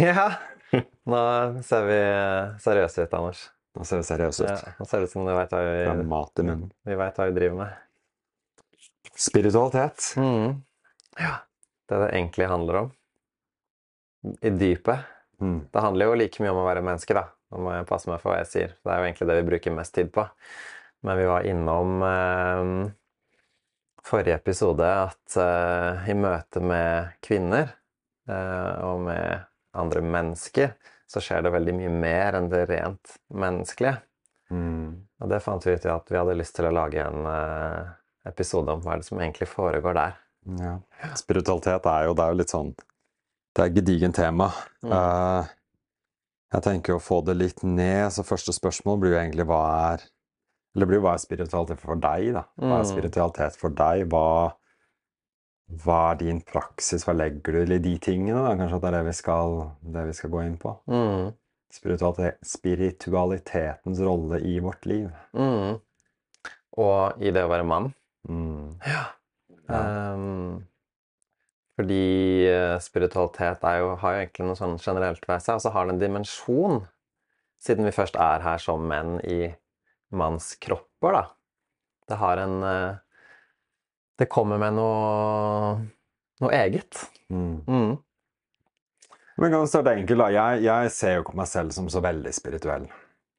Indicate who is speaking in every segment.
Speaker 1: Ja. Nå ser vi seriøse ut, Anders.
Speaker 2: Nå ser vi seriøse ut.
Speaker 1: Ja, nå ser det ut som du veit hva
Speaker 2: Fra
Speaker 1: vi,
Speaker 2: mat i munnen.
Speaker 1: vi vet hva vi driver med.
Speaker 2: Spiritualitet.
Speaker 1: Mm. Ja. Det det egentlig handler om. I dypet.
Speaker 2: Mm.
Speaker 1: Det handler jo like mye om å være menneske, da. Nå må jeg passe meg for hva jeg sier. Det er jo egentlig det vi bruker mest tid på. Men vi var innom eh, forrige episode at eh, i møte med kvinner eh, og med andre mennesker, så skjer det veldig mye mer enn det rent menneskelige.
Speaker 2: Mm.
Speaker 1: Og det fant vi ut i at vi hadde lyst til å lage en uh, episode om hva det som egentlig foregår der.
Speaker 2: Ja. Spiritualitet er jo, det er jo litt sånn Det er et gedigent tema.
Speaker 1: Mm.
Speaker 2: Uh, jeg tenker å få det litt ned, så første spørsmål blir jo egentlig hva er Eller det blir jo hva er spiritualitet for deg, da? Hva er
Speaker 1: Mm.
Speaker 2: spiritualitet for deg? Hva, hva er din praksis? Hva legger du i de tingene? da? Kanskje at det er det vi skal, det vi skal gå inn på?
Speaker 1: Mm.
Speaker 2: Spiritualitetens rolle i vårt liv.
Speaker 1: Mm. Og i det å være mann.
Speaker 2: Mm.
Speaker 1: Ja.
Speaker 2: Ja.
Speaker 1: Um, fordi eh, spiritualitet jo, har jo egentlig noe sånn generelt ved seg, og så har det en dimensjon, siden vi først er her som menn i manns kropper, da. Det har en eh, Det kommer med noe, noe eget.
Speaker 2: Mm.
Speaker 1: Mm.
Speaker 2: Men kan vi starte enkelt, da. Jeg, jeg ser jo ikke meg selv som så veldig spirituell.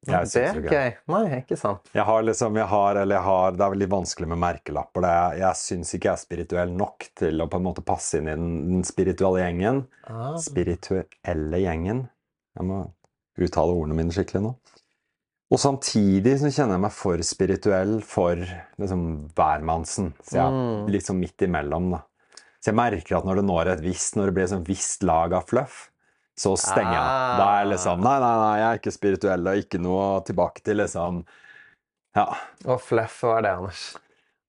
Speaker 2: Jeg
Speaker 1: det er ikke jeg. Nei, ikke sant.
Speaker 2: Jeg har liksom, jeg har, eller jeg har, Det er veldig vanskelig med merkelapper. Det er, jeg syns ikke jeg er spirituell nok til å på en måte passe inn i den, den spirituelle gjengen.
Speaker 1: Ah.
Speaker 2: Spirituelle gjengen. Jeg må uttale ordene mine skikkelig nå. Og samtidig så kjenner jeg meg for spirituell for liksom hvermannsen. Så jeg er
Speaker 1: Mm.
Speaker 2: litt sånn midt imellom, da. Så jeg merker at når det når et visst, når det blir et sånn visst lag av fluff, så stenger jeg.
Speaker 1: Ah.
Speaker 2: Da er jeg liksom Nei, nei, nei, jeg er ikke spirituell, og ikke noe tilbake til liksom Ja.
Speaker 1: Og fluff, hva er det, Anders?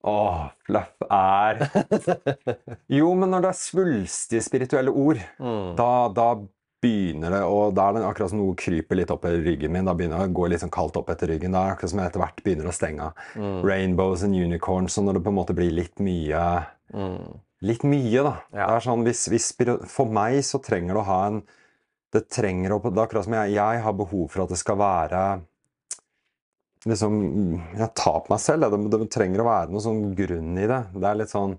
Speaker 2: Åh, fluff er Jo, men når det er svulstige spirituelle ord,
Speaker 1: Mm.
Speaker 2: da, da begynner det og Da er det akkurat som noe kryper litt opp i ryggen min. Da begynner det å gå litt sånn kaldt opp etter ryggen. Da er det akkurat som jeg etter hvert begynner å stenge av.
Speaker 1: Mm.
Speaker 2: Rainbows and unicorns, og når det på en måte blir litt mye
Speaker 1: Mm.
Speaker 2: Litt mye, da.
Speaker 1: Ja.
Speaker 2: Det er sånn, hvis, hvis, for meg så trenger det å ha en Det trenger å Det er akkurat som jeg, jeg har behov for at det skal være liksom Jeg tar på meg selv. Det, det trenger å være noe sånn grunn i det. Det er litt sånn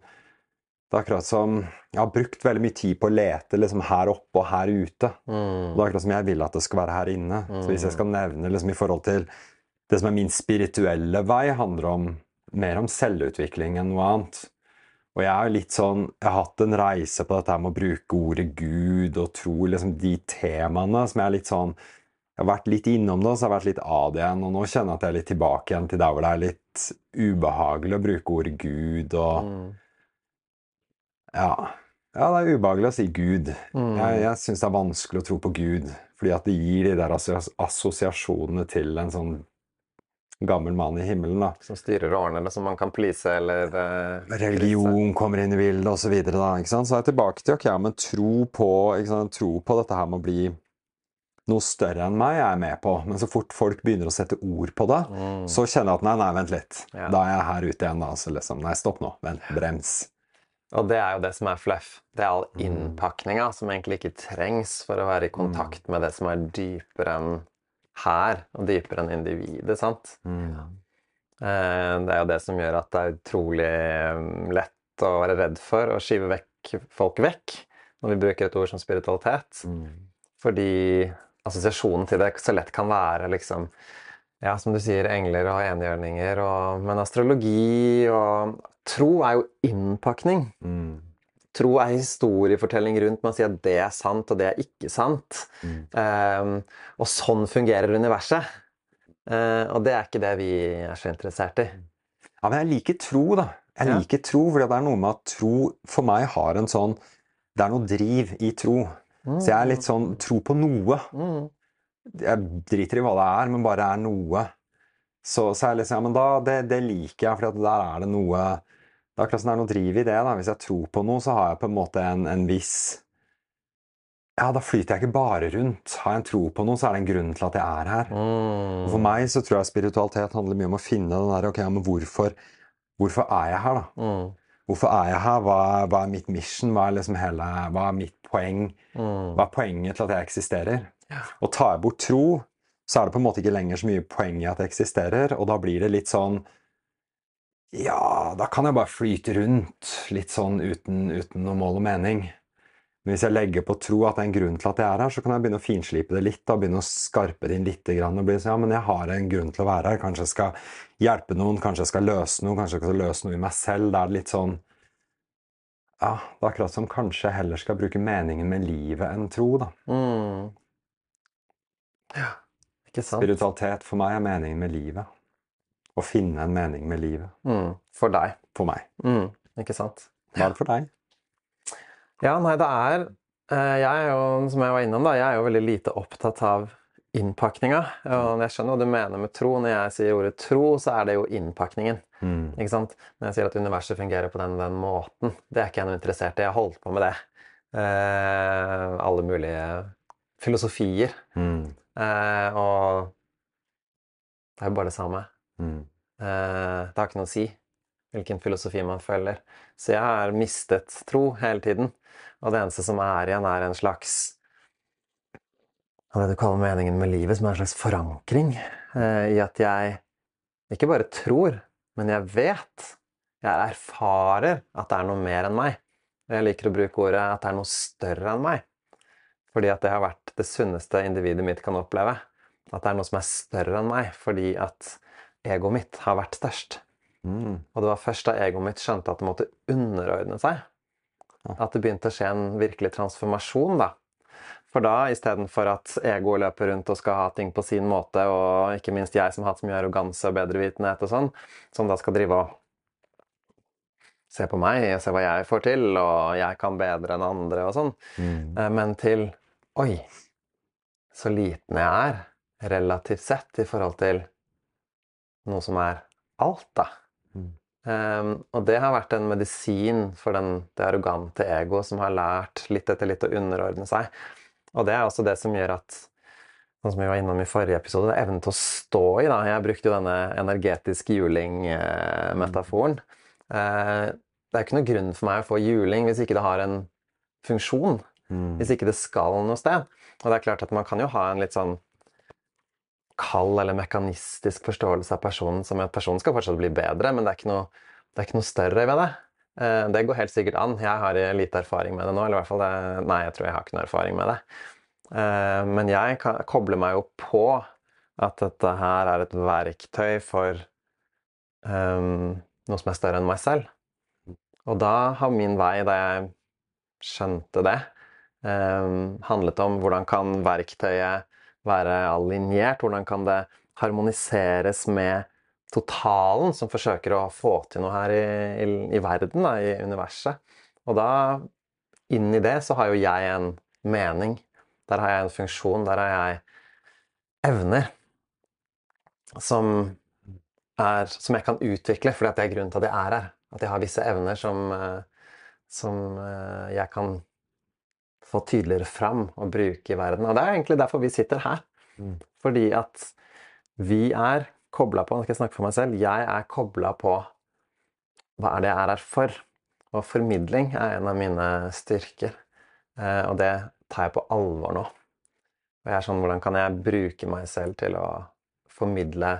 Speaker 2: Det er akkurat som Jeg har brukt veldig mye tid på å lete liksom her oppe og her ute. Og
Speaker 1: Mm.
Speaker 2: det er akkurat som jeg vil at det skal være her inne. Så hvis jeg skal nevne liksom i forhold til det som er min spirituelle vei, handler om mer om selvutvikling enn noe annet. Og jeg er litt sånn Jeg har hatt en reise på dette med å bruke ordet Gud og tro, liksom de temaene som jeg er litt sånn Jeg har vært litt innom det, og så har jeg vært litt av det igjen. Og nå kjenner jeg at jeg er litt tilbake igjen til der hvor det er litt ubehagelig å bruke ordet Gud og
Speaker 1: Mm.
Speaker 2: Ja. Ja, det er ubehagelig å si Gud.
Speaker 1: Mm.
Speaker 2: Jeg, jeg syns det er vanskelig å tro på Gud, fordi at det gir de der assosiasjonene til en sånn gammel mann i himmelen. da.
Speaker 1: Som styrer årene, som man kan please eller uh.
Speaker 2: Religion kommer inn i bildet osv. Så, videre, da, ikke sant? så er jeg tilbake til ok, men tro på, tro på dette her med å bli noe større enn meg, jeg er med på. Men så fort folk begynner å sette ord på det,
Speaker 1: Mm.
Speaker 2: så kjenner jeg at nei, nei, vent litt.
Speaker 1: Ja.
Speaker 2: Da er jeg her ute igjen. da, så liksom, Nei, stopp nå. Vent, brems.
Speaker 1: Og det er jo det som er fluff. Det er all
Speaker 2: Mm.
Speaker 1: innpakninga som egentlig ikke trengs for å være i kontakt med det som er dypere enn her, og dypere enn individet, sant? Eh, Det er jo det som gjør at det er utrolig eh, lett å være redd for å skyve vekk folk vekk når vi bruker et ord som spiritualitet. Fordi assosiasjonen til det så lett kan være liksom Ja, som du sier, engler og enhjørninger, og, men astrologi og Tro er jo innpakning.
Speaker 2: Mm.
Speaker 1: Tro er historiefortelling rundt med å si at det er sant, og det er ikke sant.
Speaker 2: Mm.
Speaker 1: Um, og sånn fungerer universet. Uh, og det er ikke det vi er så interessert i.
Speaker 2: Ja, men jeg liker tro, da. Jeg
Speaker 1: Ja.
Speaker 2: liker tro, fordi det er noe med at tro for meg har en sånn Det er noe driv i tro. Så jeg er litt sånn Tro på noe.
Speaker 1: Mm.
Speaker 2: Jeg driter i hva det er, men bare er noe. Så, så er jeg liksom, ja, men da, det, det liker jeg, for der er det noe Det er akkurat som det er noe driv i det. da. Hvis jeg tror på noe, så har jeg på en måte en, en viss Ja, da flyter jeg ikke bare rundt. Har jeg en tro på noe, så er det en grunn til at jeg er her. Og for
Speaker 1: Mm.
Speaker 2: meg så tror jeg spiritualitet handler mye om å finne den der Ok, ja, men hvorfor, hvorfor er jeg her, da?
Speaker 1: Mm.
Speaker 2: Hvorfor er jeg her? Hva hva er mitt mission? Hva er, liksom hele, hva er mitt poeng? Hva er poenget til at jeg eksisterer? Og tar jeg bort tro, så er det på en måte ikke lenger så mye poeng i at jeg eksisterer, og da blir det litt sånn Ja, da kan jeg bare flyte rundt litt sånn uten, uten noe mål og mening. Men hvis jeg legger på tro at det er en grunn til at jeg er her, så kan jeg begynne å finslipe det litt. Da, begynne å skarpe det inn litt. Og bli sånn, ja, men jeg har en grunn til å være her. Kanskje jeg skal hjelpe noen, kanskje jeg skal løse noe, kanskje jeg skal løse noe i meg selv. Da er det litt sånn Ja, det er akkurat som kanskje jeg heller skal bruke meningen med livet enn tro, da.
Speaker 1: Mm. Ja, ikke sant?
Speaker 2: Spiritualitet for meg er meningen med livet. Å finne en mening med livet.
Speaker 1: Mm. For deg.
Speaker 2: For meg.
Speaker 1: Mm. Ikke sant?
Speaker 2: Hva er det for deg?
Speaker 1: Ja, nei, det er eh, Jeg er jo, som jeg var innom, da, jeg er jo veldig lite opptatt av innpakninga. Og jeg skjønner hva du mener med tro. Når jeg sier ordet tro, så er det jo innpakningen.
Speaker 2: Mm.
Speaker 1: Ikke sant? Når jeg sier at universet fungerer på den, den måten, det er ikke jeg noe interessert i. Jeg har holdt på med det. Eh, alle mulige filosofier.
Speaker 2: Mm.
Speaker 1: Eh, og det er jo bare det samme.
Speaker 2: Mm.
Speaker 1: Eh, det har ikke noe å si hvilken filosofi man følger. Så jeg har mistet tro hele tiden. Og det eneste som er igjen, er en slags det du kaller meningen med livet, som er en slags forankring eh, i at jeg ikke bare tror, men jeg vet. Jeg erfarer at det er noe mer enn meg. Jeg liker å bruke ordet at det er noe større enn meg. Fordi at det har vært det sunneste individet mitt kan oppleve. At det er noe som er større enn meg, fordi at egoet mitt har vært størst.
Speaker 2: Mm.
Speaker 1: Og det var først da egoet mitt skjønte at det måtte underordne seg, at det begynte å skje en virkelig transformasjon, da. For da, istedenfor at egoet løper rundt og skal ha ting på sin måte, og ikke minst jeg som har hatt så mye arroganse og bedrevitenhet og sånn, som da skal drive og se på meg og se hva jeg får til, og jeg kan bedre enn andre og sånn,
Speaker 2: Mm.
Speaker 1: Eh, men til Oi, så liten jeg er, relativt sett, i forhold til noe som er alt, da.
Speaker 2: Mm.
Speaker 1: Um, og det har vært en medisin for den, det arrogante egoet som har lært litt etter litt å underordne seg. Og det er også det som gjør at Sånn som vi var innom i forrige episode, det er evnen til å stå i. da. Jeg brukte jo denne energetiske juling-metaforen. Eh, det er ikke noe grunn for meg å få juling hvis ikke det har en funksjon.
Speaker 2: Mm.
Speaker 1: Hvis ikke det skal noe sted. Og det er klart at man kan jo ha en litt sånn kald eller mekanistisk forståelse av personen som at personen skal fortsatt bli bedre, men det er ikke noe, er ikke noe større ved det. Eh, Det går helt sikkert an. Jeg har lite erfaring med det nå. eller i hvert fall det, Nei, jeg tror jeg har ikke noe erfaring med det. Eh, Men jeg kobler meg jo på at dette her er et verktøy for um, noe som er større enn meg selv. Og da har min vei, da jeg skjønte det, um, handlet om hvordan kan verktøyet være alliert? Hvordan kan det harmoniseres med totalen, som forsøker å få til noe her i, i, i verden, da, i universet? Og da, inni det, så har jo jeg en mening. Der har jeg en funksjon. Der har jeg evner som, er, som jeg kan utvikle, fordi at det er grunnen til at jeg er her. At jeg har visse evner som, eh, som eh, jeg kan få tydeligere fram og bruke i verden. Og det er egentlig derfor vi sitter her.
Speaker 2: Mm.
Speaker 1: Fordi at vi er kobla på Nå skal jeg snakke for meg selv. Jeg er kobla på hva er det jeg er her for? Og formidling er en av mine styrker. Eh, og det tar jeg på alvor nå. Og jeg er sånn, hvordan kan jeg bruke meg selv til å formidle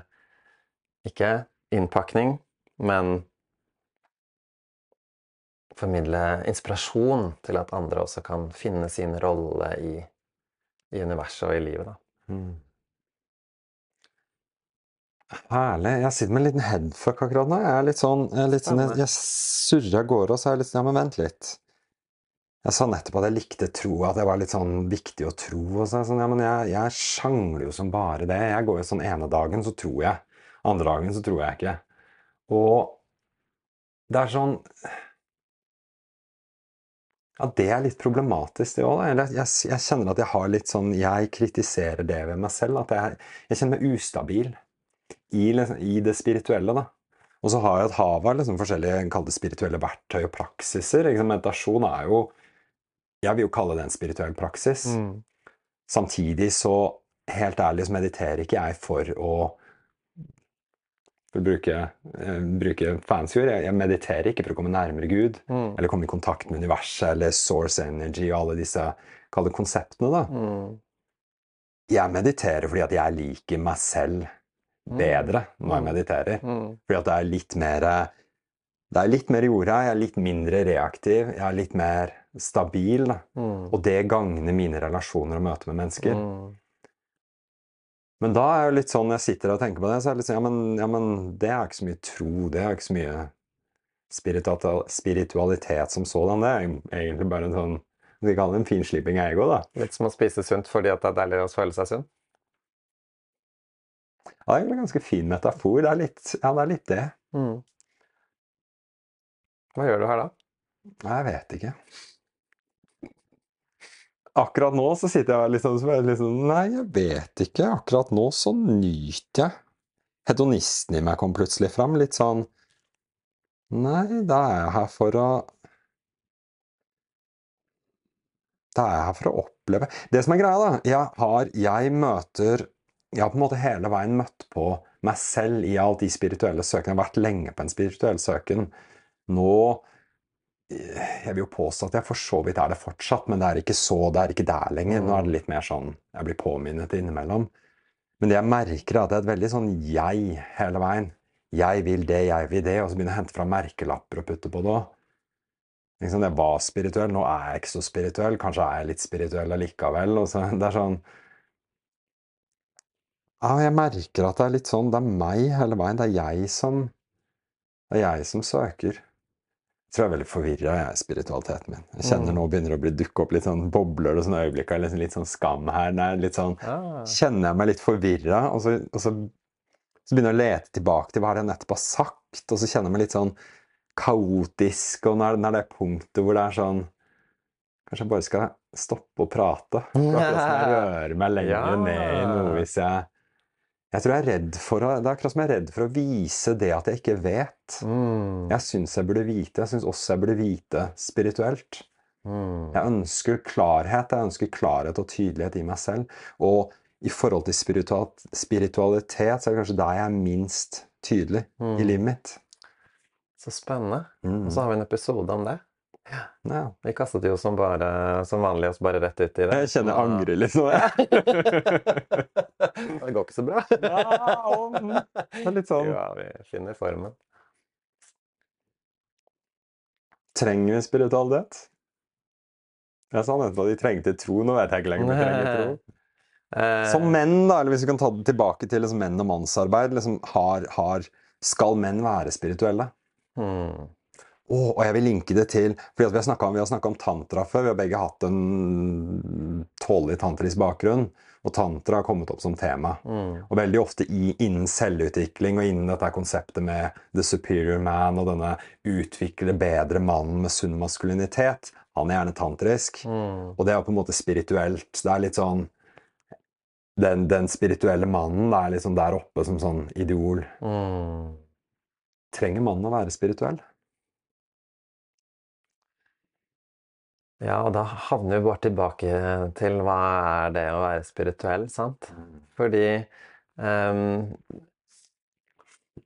Speaker 1: ikke innpakning, men formidle inspirasjon til at andre også kan finne sin rolle i, i universet og i livet. Da.
Speaker 2: Mm. Herlig. Jeg sitter med en liten headfuck akkurat nå. Jeg er litt sånn, jeg, litt sånn, jeg, jeg surrer av gårde, og så er jeg litt sånn Ja, men vent litt. Jeg sa nettopp at jeg likte tro, at det var litt sånn viktig å tro. og så, sånn, ja, Men jeg, jeg sjangler jo som bare det. Jeg går jo sånn ene dagen, så tror jeg. Andre dagen så tror jeg ikke. Og det er sånn Ja, det er litt problematisk, det òg. Jeg, jeg, kjenner at jeg har litt sånn Jeg kritiserer det ved meg selv. At jeg, jeg kjenner meg ustabil i, liksom, i det spirituelle. da. Og så har jeg et hav av liksom, forskjellige spirituelle verktøy og praksiser. Liksom. Meditasjon er jo Jeg vil jo kalle det en spirituell praksis. Samtidig så, helt ærlig, så mediterer ikke jeg for å for å bruke, eh, bruke fancy ord. Jeg, mediterer ikke for å komme nærmere Gud,
Speaker 1: Mm.
Speaker 2: eller komme i kontakt med universet eller source energy og alle disse kall det konseptene. da.
Speaker 1: Mm.
Speaker 2: Jeg mediterer fordi at jeg liker meg selv bedre når jeg
Speaker 1: Mm.
Speaker 2: mediterer.
Speaker 1: Mm.
Speaker 2: Fordi at det er litt mer Det er litt mer jorda, jeg er litt mindre reaktiv, jeg er litt mer stabil.
Speaker 1: Mm.
Speaker 2: Og det gagner mine relasjoner og møter med mennesker.
Speaker 1: Mm.
Speaker 2: Men da er jo litt sånn, jeg sitter og tenker på det, så er det litt sånn Ja, men, ja, men det er ikke så mye tro, det er ikke så mye spiritualitet som sådan. Det er egentlig bare en sånn Vi kaller kalle det en finsliping av ego, da.
Speaker 1: Litt som å spise sunt fordi at det er deilig å føle seg sunn.
Speaker 2: Ja, det er egentlig en ganske fin metafor. Det er litt, ja, det er litt det.
Speaker 1: Mm. Hva gjør du her da?
Speaker 2: Jeg vet ikke. Akkurat nå så sitter jeg liksom, liksom Nei, jeg vet ikke. Akkurat nå så nyter jeg. Hedonisten i meg kom plutselig fram. Litt sånn Nei, da er jeg her for å Da er jeg her for å oppleve Det som er greia, da Jeg har Jeg møter Jeg har på en måte hele veien møtt på meg selv i alt de spirituelle søken. Jeg har vært lenge på en spirituell søken. Nå jeg vil jo påstå at jeg for så vidt er det fortsatt, men det er ikke så, det er ikke der lenger. Nå er det litt mer sånn jeg blir påminnet innimellom. Men det jeg merker, er at det er et veldig sånn jeg hele veien. Jeg vil det, jeg vil det, og så begynner jeg å hente fram merkelapper og putte på det òg. Liksom, jeg var spirituell, nå er jeg ikke så spirituell. Kanskje er jeg litt spirituell allikevel. Og så, det er sånn Ja, jeg merker at det er litt sånn Det er meg hele veien. Det er jeg som Det er jeg som søker. Tror jeg er veldig forvirra i spiritualiteten min. Jeg kjenner
Speaker 1: Mm.
Speaker 2: nå begynner å dukke opp litt sånn bobler og sånne øyeblikk av liksom litt sånn skam her. Er litt sånn
Speaker 1: Ah.
Speaker 2: Kjenner jeg meg litt forvirra, og, så, og så, så begynner jeg å lete tilbake til hva det jeg nettopp har sagt, og så kjenner jeg meg litt sånn kaotisk, og når, når det er punktet hvor det er sånn Kanskje jeg bare skal stoppe å prate? For at jeg rører meg lenger
Speaker 1: Ja.
Speaker 2: ned i noe hvis jeg Jeg tror jeg er redd for å Det er akkurat som jeg er redd for å vise det at jeg ikke vet.
Speaker 1: Mm.
Speaker 2: Jeg syns jeg burde vite. Jeg syns også jeg burde vite spirituelt.
Speaker 1: Mm.
Speaker 2: Jeg ønsker klarhet, jeg ønsker klarhet og tydelighet i meg selv. Og i forhold til spiritualitet så er det kanskje der jeg er minst tydelig
Speaker 1: Mm.
Speaker 2: i livet mitt.
Speaker 1: Så spennende.
Speaker 2: Mm.
Speaker 1: Og så har vi en episode om det.
Speaker 2: Ja.
Speaker 1: Vi kastet jo som, bare, som vanlig oss bare rett ut i det.
Speaker 2: Jeg kjenner jeg angrer litt nå. jeg.
Speaker 1: det går ikke så bra.
Speaker 2: Ja. Det er litt sånn
Speaker 1: Ja, vi finner formen.
Speaker 2: Trenger vi spiritualitet? Jeg sa nettopp at de trengte tro. Nå vet jeg ikke lenger om de trenger tro.
Speaker 1: Eh,
Speaker 2: Som menn, da, eller hvis vi kan ta det tilbake til liksom menn og mannsarbeid, liksom har, har, skal menn være spirituelle?
Speaker 1: hmm.
Speaker 2: Åh, og jeg vil linke det til fordi at Vi har snakket om, vi har snakket om tantra før. Vi har begge hatt en tålelig tantrisk bakgrunn. Og tantra har kommet opp som tema.
Speaker 1: Mm.
Speaker 2: Og veldig ofte i, innen selvutvikling og innen dette konseptet med the superior man og denne utvikle bedre mannen med sunn maskulinitet. Han er gjerne tantrisk.
Speaker 1: Mm.
Speaker 2: Og det er på en måte spirituelt. Det er litt sånn Den, den spirituelle mannen er liksom der oppe som sånn idol.
Speaker 1: Mm.
Speaker 2: Trenger mannen å være spirituell?
Speaker 1: Ja, og da havner vi bare tilbake til hva er det å være spirituell, sant? Fordi um,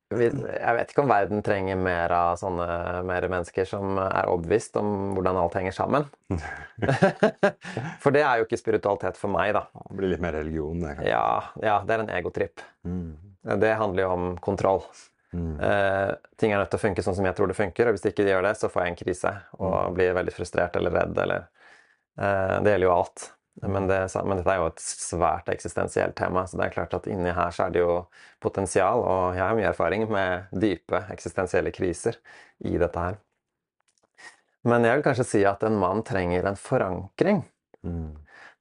Speaker 1: jeg vet ikke om verden trenger mer av sånne mer mennesker som er overbevist om hvordan alt henger sammen. For det er jo ikke spiritualitet for meg, da.
Speaker 2: Det blir litt mer religion, det. kanskje.
Speaker 1: Ja, ja det er en egotripp.
Speaker 2: Mm.
Speaker 1: Det handler jo om kontroll.
Speaker 2: Mm.
Speaker 1: Uh, ting er nødt til å funke sånn som jeg tror det funker, og hvis det ikke gjør det, så får jeg en krise og blir veldig frustrert eller redd eller uh, Det gjelder jo alt. Men, det, men dette er jo et svært eksistensielt tema, så det er klart at inni her så er det jo potensial, og jeg har mye erfaring med dype eksistensielle kriser i dette her. Men jeg vil kanskje si at en mann trenger en forankring
Speaker 2: Mm.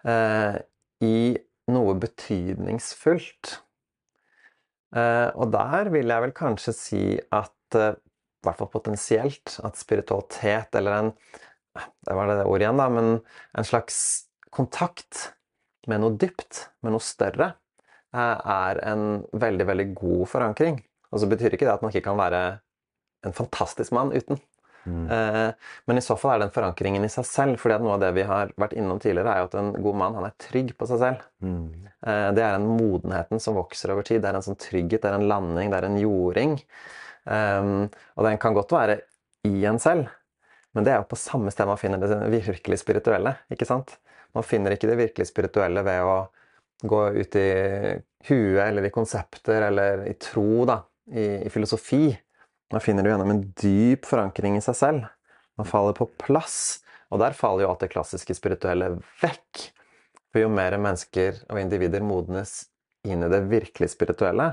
Speaker 1: uh, i noe betydningsfullt. Eh, og der vil jeg vel kanskje si at, eh, i hvert fall potensielt, at spiritualitet, eller en Det var det ordet igjen, da, men en slags kontakt med noe dypt, med noe større, eh, er en veldig, veldig god forankring. Og så betyr ikke det at man ikke kan være en fantastisk mann uten. Mm. Eh, men i så fall er den forankringen i seg selv. fordi at noe av det vi har vært innom tidligere, er jo at en god mann han er trygg på seg selv. Mm. Eh, det er den modenheten som vokser over tid. Det er en sånn trygghet, det er en landing, det er en jording. Um, og den kan godt være i en selv, men det er jo på samme sted man finner det virkelig spirituelle. ikke sant? Man finner ikke det virkelig spirituelle ved å gå ut i huet eller i konsepter eller i tro, da, i, i filosofi. Man finner det gjennom en dyp forankring i seg selv. Man faller på plass. Og der faller jo alt det klassiske spirituelle vekk. For jo mer mennesker og individer modnes inn i det virkelig spirituelle,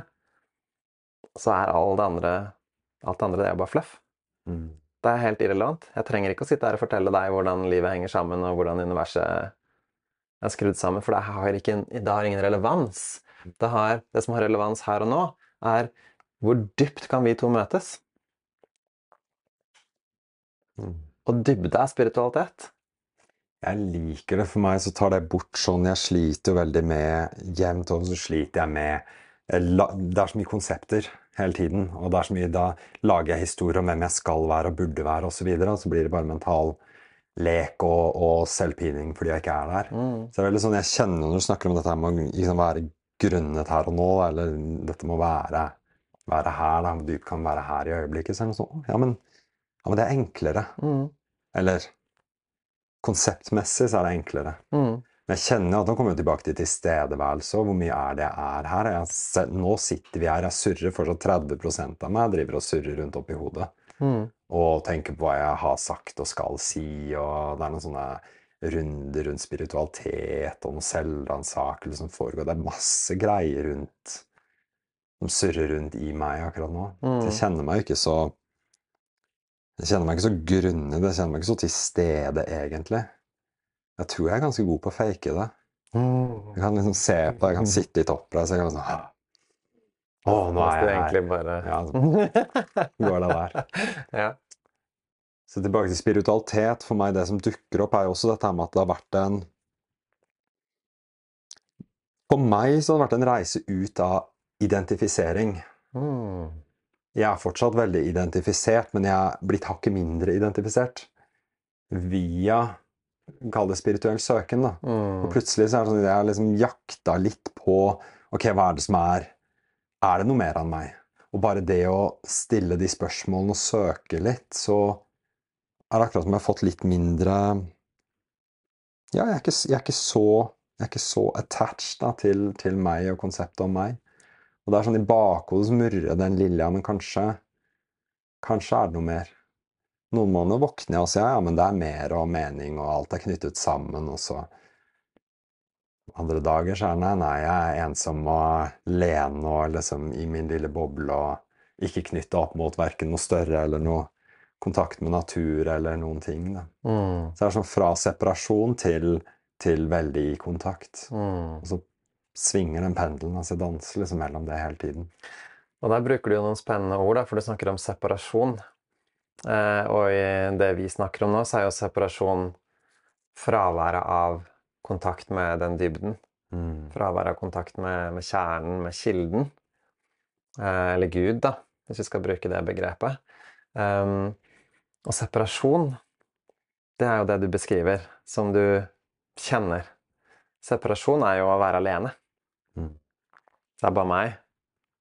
Speaker 1: så er all det andre, alt det andre det er bare fluff. Mm. Det er helt irrelevant. Jeg trenger ikke å sitte her og fortelle deg hvordan livet henger sammen, og hvordan universet er skrudd sammen, for det har, ikke, det har ingen relevans. Det, har, det som har relevans her og nå, er hvor dypt kan vi to møtes? Mm. Og dybde er spiritualitet.
Speaker 2: Jeg liker det. For meg så tar det bort sånn Jeg sliter jo veldig med Jevnt over så sliter jeg med Det er så mye konsepter hele tiden. Og det er så mye Da lager jeg historier om hvem jeg skal være og burde være osv. Og, så og så blir det bare mental lek og, og selvpining fordi jeg ikke er der. Mm. Så det er veldig sånn Jeg kjenner når du snakker om dette med å liksom være grunnet her og nå, eller dette med å være, være her, da, hvor kan være her i øyeblikket, så sånn Ja, men ja, men det er enklere. Mm. Eller konseptmessig så er det enklere. Mm. Men jeg kjenner at nå kommer vi tilbake til tilstedeværelse og hvor mye er det jeg er her. Jeg, nå sitter vi her, jeg surrer fortsatt 30% av meg driver og surrer rundt oppi hodet. Mm. Og tenker på hva jeg har sagt og skal si, og det er noen sånne runder rundt spiritualitet og noe selvransakelse som foregår. Det er masse greier rundt som surrer rundt i meg akkurat nå. Mm. Jeg kjenner meg ikke så jeg kjenner meg ikke så grunnet, jeg kjenner meg ikke så til stede, egentlig. Jeg tror jeg er ganske god på å fake det. Jeg kan liksom se på det, jeg kan sitte litt oppreist, jeg kan sånn Å, nå er jeg her. Bare... Ja, så går det der. ja. Så tilbake til spiritualitet. For meg, det som dukker opp, er jo også dette med at det har vært en For meg så har det vært en reise ut av identifisering. Mm. Jeg er fortsatt veldig identifisert, men jeg er blitt hakket mindre identifisert. Via Kall det spirituell søken, da. Mm. Og plutselig så er det sånn at jeg har liksom jakta litt på Ok, hva er det som er Er det noe mer enn meg? Og bare det å stille de spørsmålene og søke litt, så er det akkurat som jeg har fått litt mindre Ja, jeg er ikke, jeg er ikke så jeg er ikke så attached da, til, til meg og konseptet om meg. Og det er sånn i bakhodet murrer den lille ja, men kanskje Kanskje er det noe mer. Noen måneder våkner jeg og sier ja, men det er mer og mening, og alt er knyttet sammen, og så Andre dager så er det nei, nei, jeg er ensom og alene og liksom i min lille boble og ikke knytta opp mot verken noe større eller noe kontakt med natur eller noen ting. Da. Mm. Så det er sånn fra separasjon til, til veldig i kontakt. Mm. Og så svinger den pendelen. altså danser liksom mellom det hele tiden.
Speaker 1: Og der bruker du jo noen spennende ord, da, for du snakker om separasjon. Eh, og i det vi snakker om nå, så er jo separasjon fraværet av kontakt med den dybden. Mm. Fraværet av kontakt med, med, kjernen, med kilden. Eh, eller Gud, da, hvis vi skal bruke det begrepet. Um, og separasjon, det er jo det du beskriver, som du kjenner. Separasjon er jo å være alene. Det er bare meg.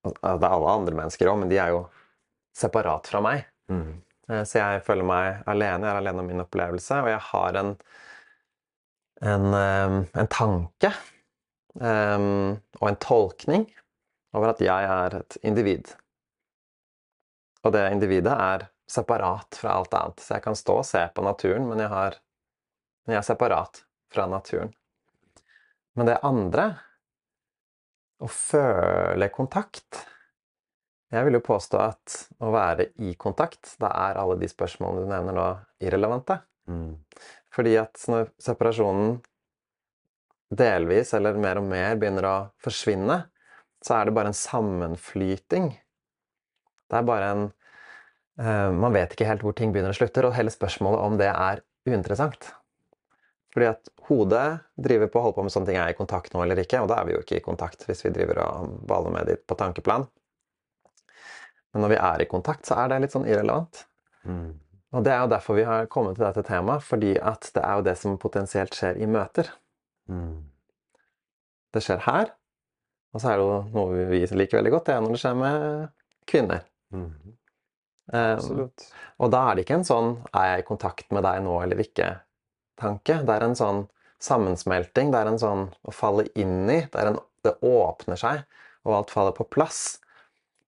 Speaker 1: Det er alle andre mennesker òg, men de er jo separat fra meg. Mm. Eh, så jeg føler meg alene. Jeg er alene om min opplevelse, og jeg har en, en, eh, en tanke um, og en tolkning over at jeg er et individ. Og det individet er separat fra alt annet. Så jeg kan stå og se på naturen, men jeg, har, men jeg er separat fra naturen. Men det andre å føle kontakt Jeg vil jo påstå at å være i kontakt, da er alle de spørsmålene du nevner nå, irrelevante. Mm. Fordi at når separasjonen delvis, eller mer og mer, begynner å forsvinne, så er det bare en sammenflyting. Det er bare en uh, Man vet ikke helt hvor ting begynner og slutter, og hele spørsmålet om det er uinteressant. Fordi at hodet driver på å holde på med sånne ting er i kontakt nå eller ikke, og da er vi jo ikke i kontakt hvis vi driver og baler med det på tankeplan. Men når vi er i kontakt, så er det litt sånn irrelevant. Mm. Og det er jo derfor vi har kommet til dette temaet, fordi at det er jo det som potensielt skjer i møter.
Speaker 2: Mm.
Speaker 1: Det skjer her, og så er det jo noe vi liker veldig godt, det er når det skjer med kvinner.
Speaker 2: Mm.
Speaker 1: Um, og da er det ikke en sånn 'er jeg i kontakt med deg nå eller ikke?'-tanke. Det er en sånn sammensmelting. Det er en sånn å falle inn i. Det, en, det åpner seg, og alt faller på plass.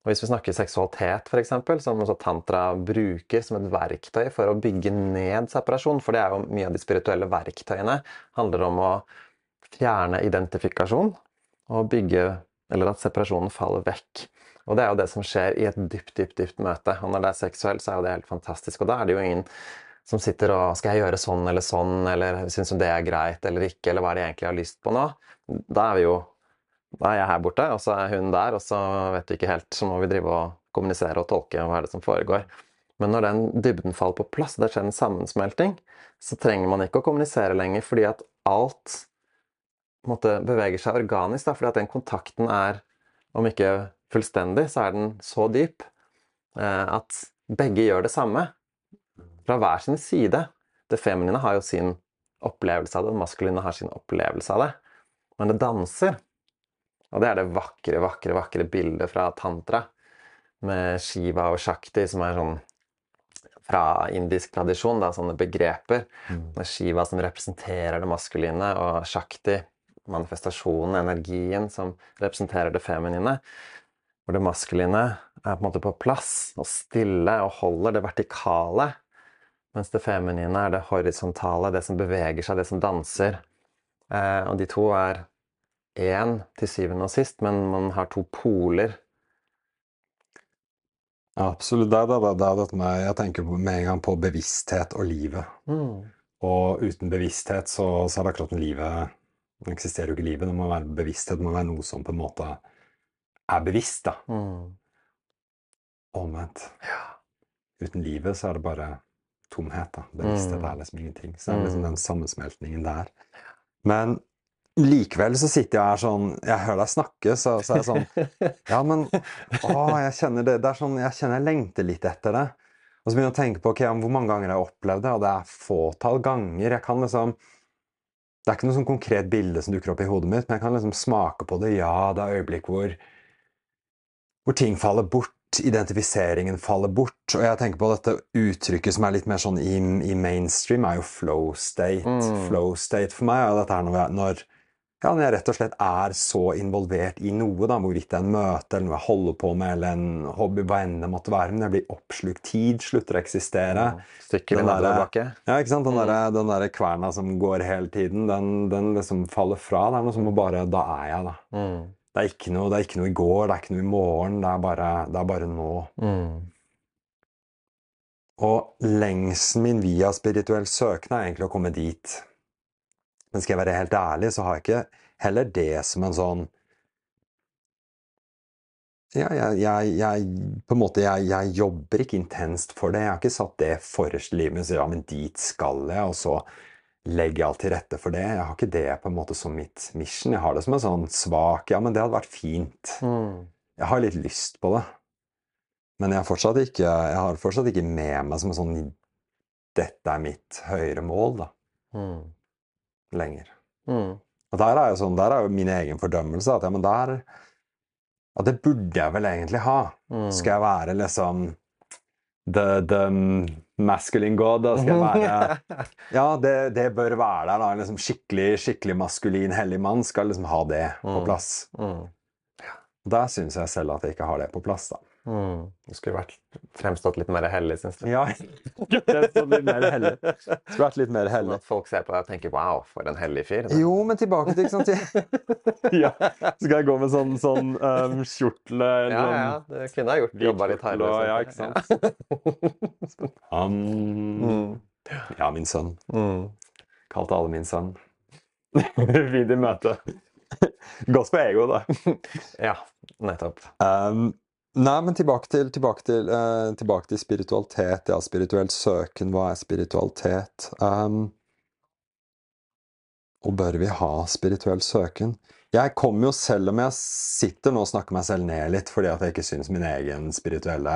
Speaker 1: Og Hvis vi snakker seksualitet, f.eks., som også tantra bruker som et verktøy for å bygge ned separasjon, for det er jo mye av de spirituelle verktøyene, handler om å fjerne identifikasjon og bygge Eller at separasjonen faller vekk. Og det er jo det som skjer i et dypt, dypt, dypt møte. Og når det er seksuelt, så er jo det helt fantastisk. Og da er det jo ingen som sitter og Skal jeg gjøre sånn eller sånn, eller syns hun det er greit eller ikke, eller hva er det jeg egentlig har lyst på nå? Da er vi jo Da er jeg her borte, og så er hun der, og så vet vi ikke helt. Så må vi drive og kommunisere og tolke hva er det som foregår. Men når den dybden faller på plass, det skjer en sammensmelting, så trenger man ikke å kommunisere lenger, fordi at alt måte, beveger seg organisk. Da, fordi at den kontakten er, om ikke fullstendig, så er den så dyp eh, at begge gjør det samme. Fra hver sin side. Det feminine har jo sin opplevelse av det, det maskuline har sin opplevelse av det. Men det danser. Og det er det vakre, vakre, vakre bildet fra tantra. Med Shiva og Shakti, som er sånn fra indisk tradisjon, da, sånne begreper. Med Shiva som representerer det maskuline, og Shakti, manifestasjonen, energien, som representerer det feminine. Hvor det maskuline er på en måte på plass og stille og holder det vertikale. Mens det feminine er det horisontale, det som beveger seg, det som danser. Eh, og de to er én til syvende og sist, men man har to poler.
Speaker 2: Ja, absolutt. Det er, det, det dette med Jeg tenker med en gang på bevissthet og livet. Og uten bevissthet så, så er det akkurat som livet Det eksisterer jo ikke livet. Det må være bevissthet. Det må være noe som på en måte er bevisst, da.
Speaker 1: Mm.
Speaker 2: Omvendt. Uten livet så er det bare tomhet, da. Bevissthet
Speaker 1: Mm.
Speaker 2: er liksom ingenting. Så det er liksom den sammensmeltningen der. Men likevel så sitter jeg her sånn Jeg hører deg snakke, så, så er jeg sånn Ja, men å, jeg kjenner det, det er sånn, Jeg kjenner jeg lengter litt etter det. Og så begynner jeg å tenke på ok, hvor mange ganger jeg har opplevd det, og det er fåtall ganger. Jeg kan liksom Det er ikke noe sånn konkret bilde som dukker opp i hodet mitt, men jeg kan liksom smake på det. Ja, det er øyeblikk hvor hvor ting faller bort, identifiseringen faller bort. Og jeg tenker på dette uttrykket som er litt mer sånn i, i mainstream, er jo flow state.
Speaker 1: Mm.
Speaker 2: Flow state for meg er dette her når jeg, når, ja, når jeg rett og slett er så involvert i noe, da, hvorvidt det er en møte eller noe jeg holder på med, eller en hobby, hva enn det måtte være, men jeg blir oppslukt. Tid slutter å eksistere.
Speaker 1: Stykker i
Speaker 2: Den
Speaker 1: nedoverbakke.
Speaker 2: Ja, ikke sant? Den der, den der kverna som går hele tiden, den, den liksom faller fra. Det er noe som bare Da er jeg, da.
Speaker 1: Mm.
Speaker 2: Det er, ikke noe, det er ikke noe i går, det er ikke noe i morgen, det er bare, det er bare nå.
Speaker 1: Mm.
Speaker 2: Og lengselen min via spirituell søken er egentlig å komme dit. Men skal jeg være helt ærlig, så har jeg ikke heller det som en sånn Ja, jeg, jeg, jeg På en måte, jeg, jeg jobber ikke intenst for det. Jeg har ikke satt det forrest i livet mitt ja, men dit skal jeg, og så legger alt til rette for det. Jeg har ikke det på en måte som mitt mission. Jeg har det som en sånn svak Ja, men det hadde vært fint.
Speaker 1: Mm.
Speaker 2: Jeg har litt lyst på det. Men jeg har fortsatt ikke, jeg har fortsatt ikke med meg som en sånn Dette er mitt høyere mål, da.
Speaker 1: Mm.
Speaker 2: Lenger.
Speaker 1: Mm.
Speaker 2: Og der er jo sånn, der er jo min egen fordømmelse at ja, men der Ja, det burde jeg vel egentlig ha.
Speaker 1: Mm.
Speaker 2: Skal jeg være liksom the, the masculine god, da? Skal jeg være Ja, det, det bør være der, da. En liksom skikkelig, skikkelig maskulin, hellig mann skal liksom ha det på
Speaker 1: Mm.
Speaker 2: plass.
Speaker 1: Mm.
Speaker 2: Og Der syns jeg selv at jeg ikke har det på plass, da.
Speaker 1: Mm. Du skulle vært fremstått litt mer hellig, syns du?
Speaker 2: Ja, det står litt mer hellig. Skulle vært litt mer
Speaker 1: Sånn at folk ser på deg og tenker 'wow, for en hellig fyr'. da.
Speaker 2: Jo, men tilbake til ikke sant? Ja. Så Skal jeg gå med sånn, sånn um, kjortle eller
Speaker 1: Ja, ja, du kunne ha gjort jobba litt hardere.
Speaker 2: ja,
Speaker 1: ikke
Speaker 2: sant? um,
Speaker 1: Mm.
Speaker 2: Ja, min sønn.
Speaker 1: Mm.
Speaker 2: Kalte alle min sønn. Fint i møte. Gås på ego, da.
Speaker 1: Ja, nettopp.
Speaker 2: Um, nei, men tilbake til, tilbake, til, uh, tilbake til spiritualitet. Ja, spirituell søken. Hva er spiritualitet? Um, og bør vi ha spirituell søken? Jeg kommer jo, selv om jeg sitter nå og snakker meg selv ned litt fordi at jeg ikke syns min egen spirituelle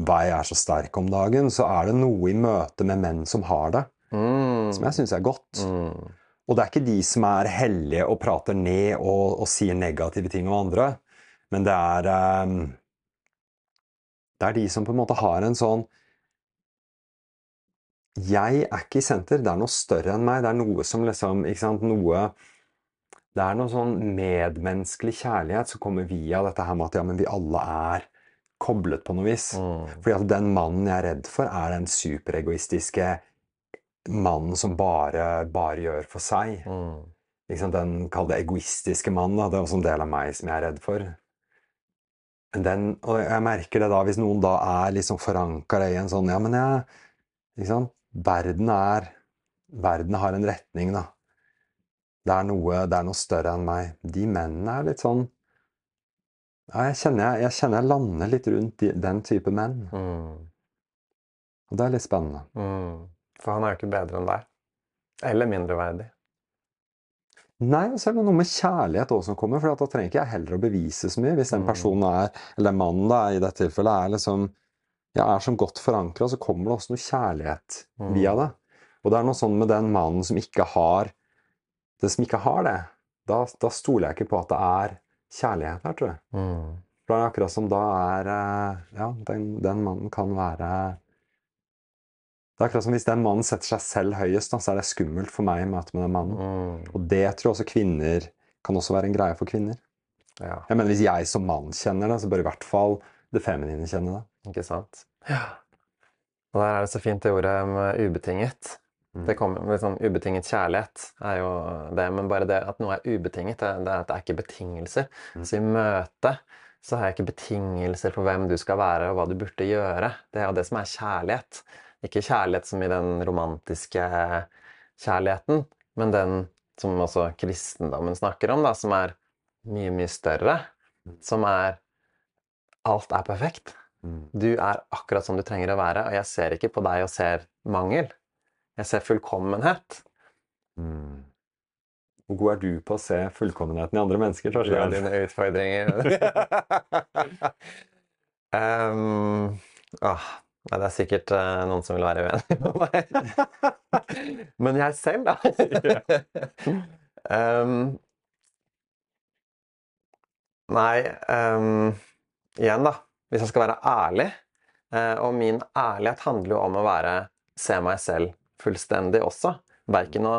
Speaker 2: vei er så sterk om dagen, så er det noe i møte med menn som har det,
Speaker 1: Mm.
Speaker 2: som jeg syns er godt.
Speaker 1: Mm.
Speaker 2: Og det er ikke de som er hellige og prater ned og, og sier negative ting om andre, men det er ehm, Det er de som på en måte har en sånn Jeg er ikke i senter, det er noe større enn meg. Det er noe som liksom Ikke sant, noe Det er noe sånn medmenneskelig kjærlighet som kommer via dette her med at ja, men vi alle er koblet på noe vis.
Speaker 1: Mm.
Speaker 2: Fordi at den mannen jeg er redd for, er den superegoistiske mannen som bare, bare gjør for seg.
Speaker 1: Mm.
Speaker 2: Den kall det egoistiske mannen. Da. Det er også en del av meg som jeg er redd for. Den, og jeg merker det da, hvis noen da er liksom forankra i en sånn Ja, men jeg liksom. Verden er Verden har en retning, da. Det er noe, det er noe større enn meg. De mennene er litt sånn ja, jeg, kjenner jeg, jeg kjenner jeg lander litt rundt de, den type menn.
Speaker 1: Mm.
Speaker 2: Og det er litt spennende.
Speaker 1: Mm. For han er jo ikke bedre enn deg. Eller mindreverdig.
Speaker 2: Nei, så er det noe med kjærlighet også som kommer, for da trenger ikke jeg heller å bevise så mye. Hvis den
Speaker 1: Mm.
Speaker 2: personen er, eller mannen da, i dette tilfellet, er liksom ja, er som godt forankra, så kommer det også noe kjærlighet
Speaker 1: Mm.
Speaker 2: via det. Og det er noe sånn med den mannen som ikke har det som ikke har det. Da, da stoler jeg ikke på at det er kjærlighet her, tror jeg.
Speaker 1: Mm.
Speaker 2: For det er akkurat som da er eh, Ja, den, den mannen kan være Det er akkurat som hvis den mannen setter seg selv høyest, da, så er det skummelt for meg i møte med den mannen.
Speaker 1: Mm.
Speaker 2: Og det tror jeg også kvinner kan også være en greie for kvinner.
Speaker 1: Ja,
Speaker 2: Jeg mener Hvis jeg som mann kjenner det, så bør i hvert fall det feminine kjenne det.
Speaker 1: ikke sant? Ja. Og der er det så fint det ordet med ubetinget.
Speaker 2: Mm.
Speaker 1: Det kommer med sånn Ubetinget kjærlighet er jo det, men bare det at noe er ubetinget, det, det er at det er ikke betingelser.
Speaker 2: Mm.
Speaker 1: Så i møte så har jeg ikke betingelser for hvem du skal være og hva du burde gjøre. Det er jo det som er kjærlighet. Ikke kjærlighet som i den romantiske kjærligheten, men den som også kristendommen snakker om, da, som er mye, mye større. Som er Alt er perfekt.
Speaker 2: Mm.
Speaker 1: Du er akkurat som du trenger å være, og jeg ser ikke på deg og ser mangel. Jeg ser fullkommenhet.
Speaker 2: Mm. Hvor god er du på å se fullkommenheten i andre mennesker?
Speaker 1: Det er dine utfordringer. um, åh, nei, det er sikkert uh, noen som vil være uenig med meg. Men jeg selv, da. um, nei um, Igjen, da. Hvis jeg skal være ærlig uh, Og min ærlighet handler jo om å være se meg selv fullstendig også. Verken å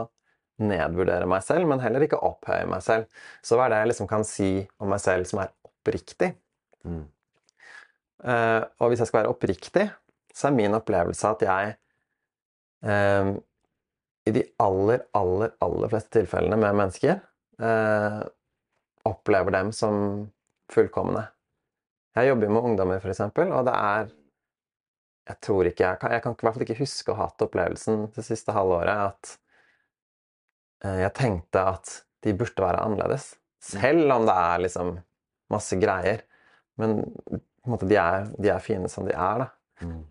Speaker 1: nedvurdere meg selv, men heller ikke opphøye meg selv. Så hva er det jeg liksom kan si om meg selv som er oppriktig?
Speaker 2: Mm.
Speaker 1: Uh, og hvis jeg skal være oppriktig, så er min opplevelse at jeg eh, i de aller, aller, aller fleste tilfellene med mennesker eh, opplever dem som fullkomne. Jeg jobber jo med ungdommer, eksempel, og det er Jeg tror ikke Jeg kan, jeg kan i hvert fall ikke huske å ha hatt opplevelsen det siste halvåret at eh, jeg tenkte at de burde være annerledes. Selv om det er liksom masse greier. Men måte, de, er, de er fine som de er, da.
Speaker 2: Mm.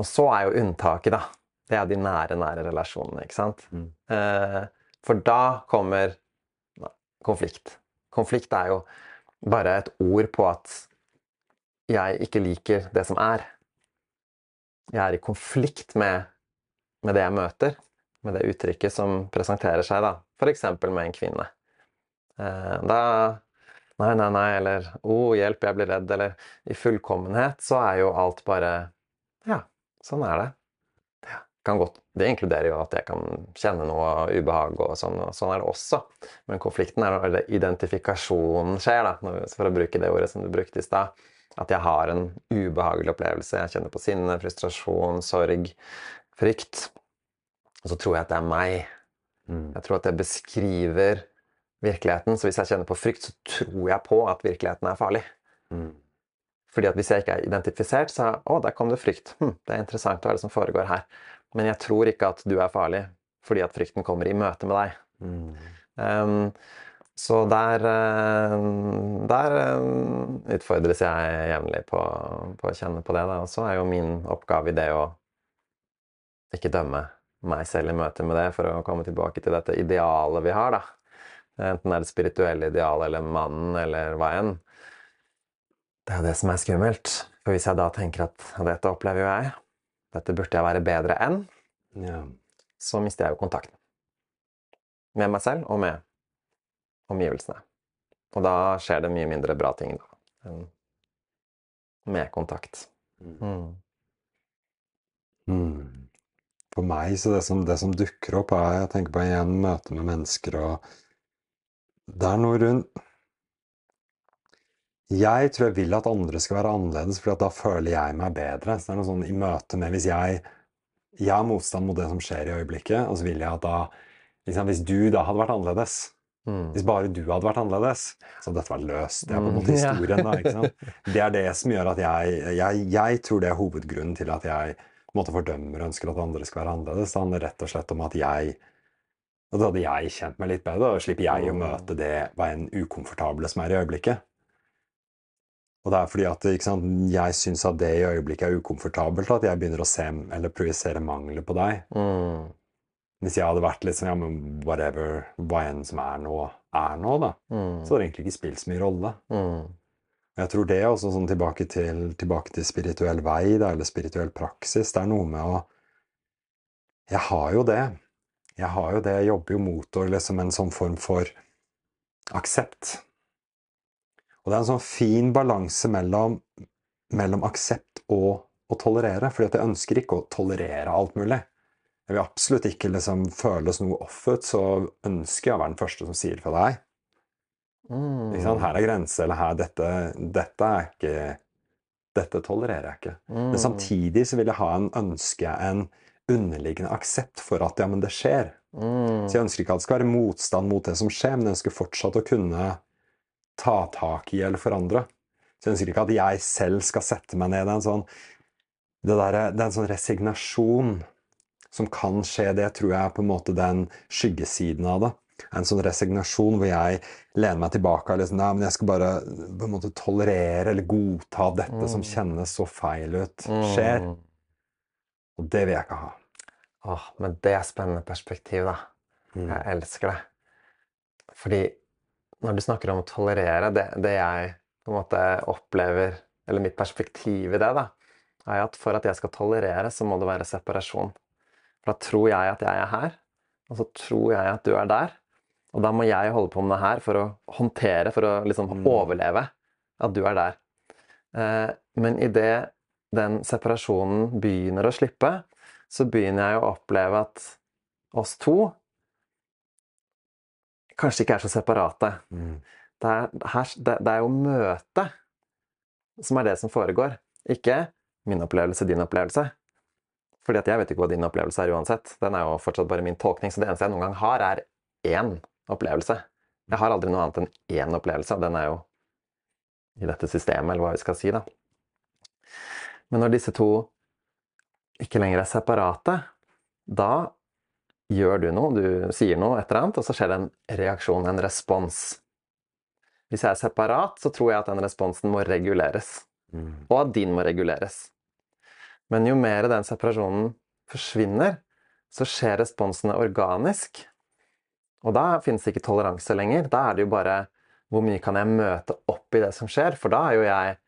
Speaker 1: Og så er jo unntaket, da. Det er de nære, nære relasjonene, ikke sant?
Speaker 2: Mm.
Speaker 1: Eh, for da kommer konflikt. Konflikt er jo bare et ord på at jeg ikke liker det som er. Jeg er i konflikt med, med det jeg møter, med det uttrykket som presenterer seg, da. F.eks. med en kvinne. Eh, da Nei, nei, nei, eller 'Å, oh, hjelp, jeg blir redd', eller I fullkommenhet så er jo alt bare sånn er det. Ja, kan godt, det inkluderer jo at jeg kan kjenne noe ubehag, og sånn, og sånn er det også. Men konflikten er når identifikasjonen skjer, da, for å bruke det ordet som du brukte i stad. At jeg har en ubehagelig opplevelse. Jeg kjenner på sinne, frustrasjon, sorg, frykt. Og så tror jeg at det er meg.
Speaker 2: Mm.
Speaker 1: Jeg tror at jeg beskriver virkeligheten. Så hvis jeg kjenner på frykt, så tror jeg på at virkeligheten er farlig.
Speaker 2: Mm.
Speaker 1: Fordi at hvis jeg ikke er identifisert, så Å, der kom det frykt. Hm, det er interessant, hva er det som foregår her? Men jeg tror ikke at du er farlig, fordi at frykten kommer i møte med deg.
Speaker 2: Mm.
Speaker 1: Um, så der, eh, der eh, utfordres jeg jevnlig på, på å kjenne på det. Da. Og så er jo min oppgave i det å ikke dømme meg selv i møte med det, for å komme tilbake til dette idealet vi har. da. Enten det er det spirituelle idealet eller mannen eller hva enn. Det er jo det som er skummelt. For hvis jeg da tenker at dette opplever jo jeg, dette burde jeg være bedre enn,
Speaker 2: Ja.
Speaker 1: så mister jeg jo kontakten. Med meg selv og med omgivelsene. Og da skjer det mye mindre bra ting da, enn med kontakt. Mm.
Speaker 2: Mm. For meg så det som, det som dukker opp, er jeg tenker på igjen møte med mennesker og Det er noe rundt Jeg tror jeg vil at andre skal være annerledes, for da føler jeg meg bedre. Så det er noe sånn i møte med Hvis jeg, jeg har motstand mot det som skjer i øyeblikket, og så vil jeg at da liksom, Hvis du da hadde vært annerledes
Speaker 1: Mm.
Speaker 2: Hvis bare du hadde vært annerledes, så hadde dette vært løst. Det er på en måte
Speaker 1: Mm,
Speaker 2: historien, da. ikke sant? Det er det som gjør at jeg Jeg, jeg tror det er hovedgrunnen til at jeg på en måte fordømmer og ønsker at andre skal være annerledes. Det handler rett og slett om at jeg og Da hadde jeg kjent meg litt bedre, og slipper jeg å
Speaker 1: Mm.
Speaker 2: møte det veien ukomfortable som er i øyeblikket. Og det er fordi at sant, jeg syns at det i øyeblikket er ukomfortabelt, at jeg begynner å se eller projisere mangler på deg.
Speaker 1: Mm.
Speaker 2: Hvis jeg hadde vært litt sånn ja, men whatever, hva enn som er nå, er nå, da,
Speaker 1: Mm.
Speaker 2: så hadde det egentlig ikke spilt så mye rolle.
Speaker 1: Mm.
Speaker 2: Og Jeg tror det også sånn tilbake til, tilbake til spirituell vei, da, eller spirituell praksis. Det er noe med å Jeg har jo det. Jeg har jo det. Jeg jobber jo mot liksom en sånn form for aksept. Og det er en sånn fin balanse mellom, mellom aksept og å tolerere. fordi at jeg ønsker ikke å tolerere alt mulig. Jeg vil absolutt ikke liksom føles noe offet, så ønsker jeg å være den første som sier fra deg.
Speaker 1: Mm.
Speaker 2: Her er grenser, eller her dette, dette er ikke Dette tolererer jeg ikke.
Speaker 1: Mm.
Speaker 2: Men samtidig så vil jeg ha en ønske, en underliggende aksept for at ja, men det skjer.
Speaker 1: Mm.
Speaker 2: Så jeg ønsker ikke at det skal være motstand mot det som skjer, men jeg ønsker fortsatt å kunne ta tak i eller forandre. Så jeg ønsker ikke at jeg selv skal sette meg ned. Det er en sånn, det der, det er en sånn resignasjon som kan skje. Det tror jeg er på en måte den skyggesiden av det. En sånn resignasjon hvor jeg lener meg tilbake og liksom, nei, men jeg skal bare på en måte tolerere eller godta dette dette som kjennes så feil ut, skjer.
Speaker 1: Mm.
Speaker 2: Og det vil jeg ikke ha.
Speaker 1: Åh, men det er spennende perspektiv, da.
Speaker 2: Mm.
Speaker 1: Jeg elsker det. Fordi når du snakker om å tolerere, det, det jeg på en måte opplever, eller mitt perspektiv i det, da, er at for at jeg skal tolerere, så må det være separasjon. For da tror jeg at jeg er her, og så tror jeg at du er der. Og da må jeg holde på med det her for å håndtere, for å liksom
Speaker 2: Mm.
Speaker 1: overleve at du er der. Eh, men idet den separasjonen begynner å slippe, så begynner jeg å oppleve at oss to kanskje ikke er så separate.
Speaker 2: Mm.
Speaker 1: Det er, her, det, det er jo møtet som er det som foregår, ikke min opplevelse, din opplevelse. Fordi at jeg vet ikke hva din opplevelse er uansett. Den er jo fortsatt bare min tolkning, så det eneste jeg noen gang har, er én opplevelse. Jeg har aldri noe annet enn én opplevelse, og den er jo i dette systemet, eller hva vi skal si, da. Men når disse to ikke lenger er separate, da gjør du noe, du sier noe, et eller annet, og så skjer det en reaksjon, en respons. Hvis jeg er separat, så tror jeg at den responsen må reguleres,
Speaker 2: Mm.
Speaker 1: og at din må reguleres. Men jo mer den separasjonen forsvinner, så skjer responsene organisk. Og da finnes det ikke toleranse lenger. Da er det jo bare hvor mye kan jeg møte opp i det som skjer? For da er jo jeg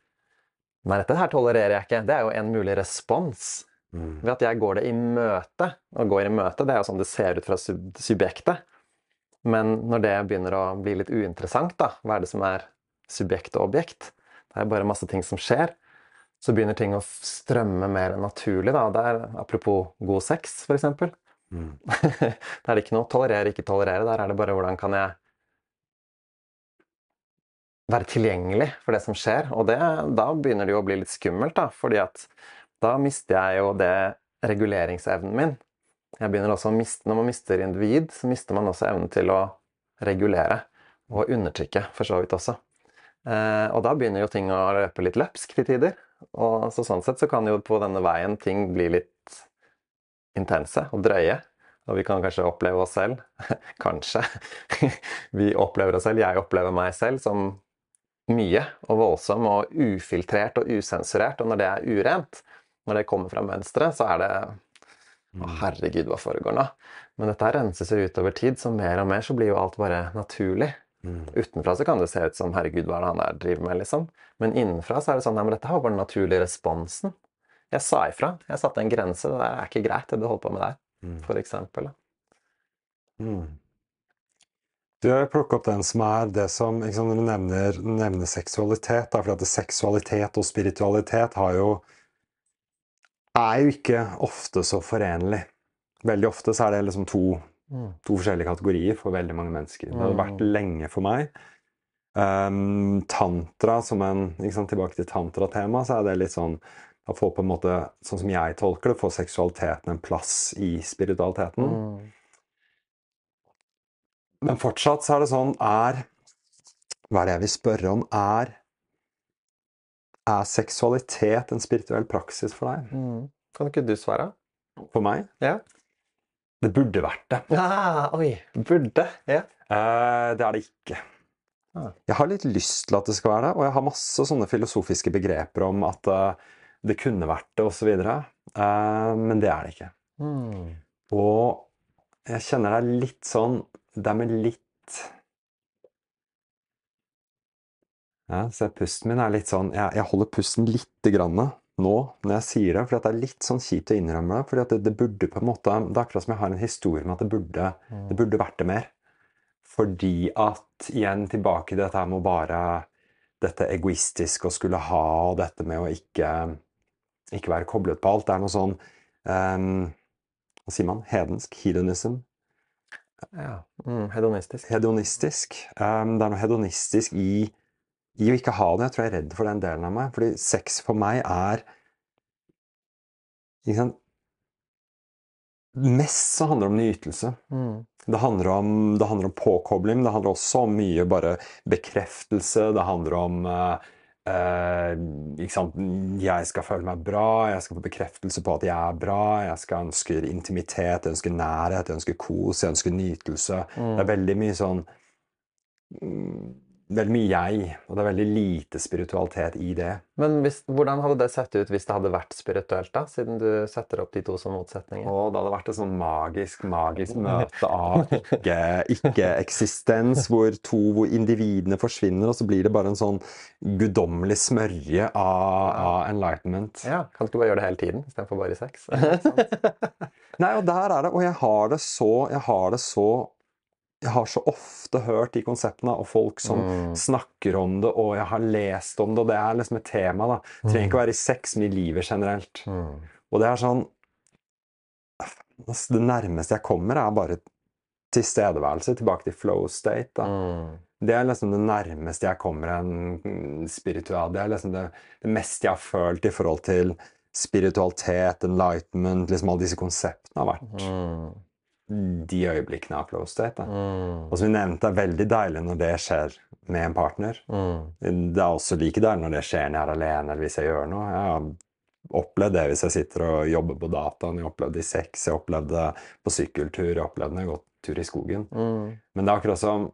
Speaker 1: Nei, dette her tolererer jeg ikke. Det er jo en mulig respons. Ved at jeg går det i møte. Og går i møte, det er jo sånn det ser ut fra sub subjektet. Men når det begynner å bli litt uinteressant, da, hva er det som er subjekt og objekt? Det er bare masse ting som skjer. Så begynner ting å strømme mer naturlig. Da. Det er, apropos god sex, eksempel.
Speaker 2: Mm.
Speaker 1: Der er det ikke noe tolerere, ikke tolerere. Der er det bare hvordan kan jeg være tilgjengelig for det som skjer. Og det, da begynner det jo å bli litt skummelt, da. Fordi at da mister jeg jo det reguleringsevnen min. Jeg begynner også å miste, Når man mister individ, så mister man også evnen til å regulere. Og undertrykke, for så vidt også. Eh, og da begynner jo ting å løpe litt løpsk til tider. Og så sånn sett så kan jo på denne veien ting bli litt intense og drøye. Og vi kan kanskje oppleve oss selv Kanskje. vi opplever oss selv, jeg opplever meg selv som mye og voldsom og ufiltrert og usensurert. Og når det er urent, når det kommer fra mønsteret, så er det Å, herregud, hva foregår nå? Men dette her renses jo ut over tid, så mer og mer så blir jo alt bare naturlig. Mm. Utenfra så kan det se ut som 'herregud, hva er det han der driver med', liksom. Men innenfra så er det sånn 'nei, men dette var bare den naturlige responsen. Jeg sa ifra. Jeg satte en grense. Det er ikke greit, det du holder på med der. Mm. For eksempel.
Speaker 2: Mm. Du har plukket opp den som er det som sant, Når du nevner, nevner seksualitet, da, for at seksualitet og spiritualitet har jo er jo ikke ofte så forenlig. Veldig ofte så er det liksom to Mm. To forskjellige kategorier for veldig mange mennesker. Det vært mm. lenge for meg. Um, tantra som en sant, Tilbake til tantra-tema, så er det litt sånn da får på en måte, Sånn som jeg tolker det, får seksualiteten en plass i spiritualiteten. Mm. Men fortsatt så er det sånn Er Hva er det jeg vil spørre om? Er er seksualitet en spirituell praksis for deg?
Speaker 1: Mm. Kan ikke du svare?
Speaker 2: For meg?
Speaker 1: Ja.
Speaker 2: Det burde vært det.
Speaker 1: Ah, oi. Burde? Ja.
Speaker 2: Eh, det er det ikke. Ah. Jeg har litt lyst til at det skal være det, og jeg har masse sånne filosofiske begreper om at uh, det kunne vært det, osv. Uh, eh, men det er det ikke. Mm. Og jeg kjenner det er litt sånn Det er med litt ja, så pusten min er litt sånn Jeg, jeg holder pusten lite grann nå når jeg sier det, for det er litt sånn kjipt å innrømme det. fordi det, det, burde på en måte, det er akkurat som jeg har en historie med at det burde, det burde vært det mer. Fordi at igjen tilbake til dette her med å bare dette egoistiske å skulle ha, og dette med å ikke, ikke være koblet på alt. Det er noe sånn um, Hva sier man? Hedensk? Hedonism?
Speaker 1: Ja. Mm, hedonistisk.
Speaker 2: Hedonistisk. Um, det er noe hedonistisk i i å ikke ha det. Jeg tror jeg er redd for den delen av meg. Fordi sex for meg er sant, Mest så handler det om nytelse. Mm. Det, handler om, det, handler om, påkobling. Det handler også om mye bare bekreftelse. Det handler om uh, uh, Jeg skal føle meg bra, jeg skal få bekreftelse på at jeg er bra. Jeg skal ønske intimitet, jeg ønsker nærhet, jeg ønsker kos, jeg ønsker nytelse. Mm. Det er veldig mye sånn veldig mye jeg, og det er veldig lite spiritualitet i det.
Speaker 1: Men hvis, hvordan hadde det sett ut hvis det hadde vært spirituelt, da? Siden du setter opp de to som motsetninger?
Speaker 2: Å, det hadde vært et sånn magisk, magisk møte av ikke-eksistens, ikke hvor to hvor individene forsvinner, og så blir det bare en sånn guddommelig smørje av, av, enlightenment.
Speaker 1: Ja, Kan du ikke bare gjøre det hele tiden istedenfor bare sex?
Speaker 2: Nei, og der er det, og jeg har det så, jeg har det så jeg har så ofte hørt de konseptene, og folk som mm. snakker om det, og jeg har lest om det, og det er liksom et tema. da. Det trenger ikke å mm. være i sex, men i livet generelt. Mm. Og det er sånn Det nærmeste jeg kommer, er bare tilstedeværelse. Tilbake til flow state. da. Mm. Det er liksom det nærmeste jeg kommer en spiritual. Det er liksom det, det meste jeg har følt i forhold til spiritualitet, enlightenment, liksom alle disse konseptene har vært. De øyeblikkene av close state. Mm. Og som vi nevnte, er veldig deilig når det skjer med en partner. Mm. Det er også like deilig når det skjer når jeg er alene eller hvis jeg gjør noe. Jeg har opplevd det hvis jeg sitter og jobber på dataen. Jeg opplevde det i sex, jeg opplevde det på sykkeltur, jeg opplevde det når jeg har gått tur i skogen. Mm. Men det er akkurat som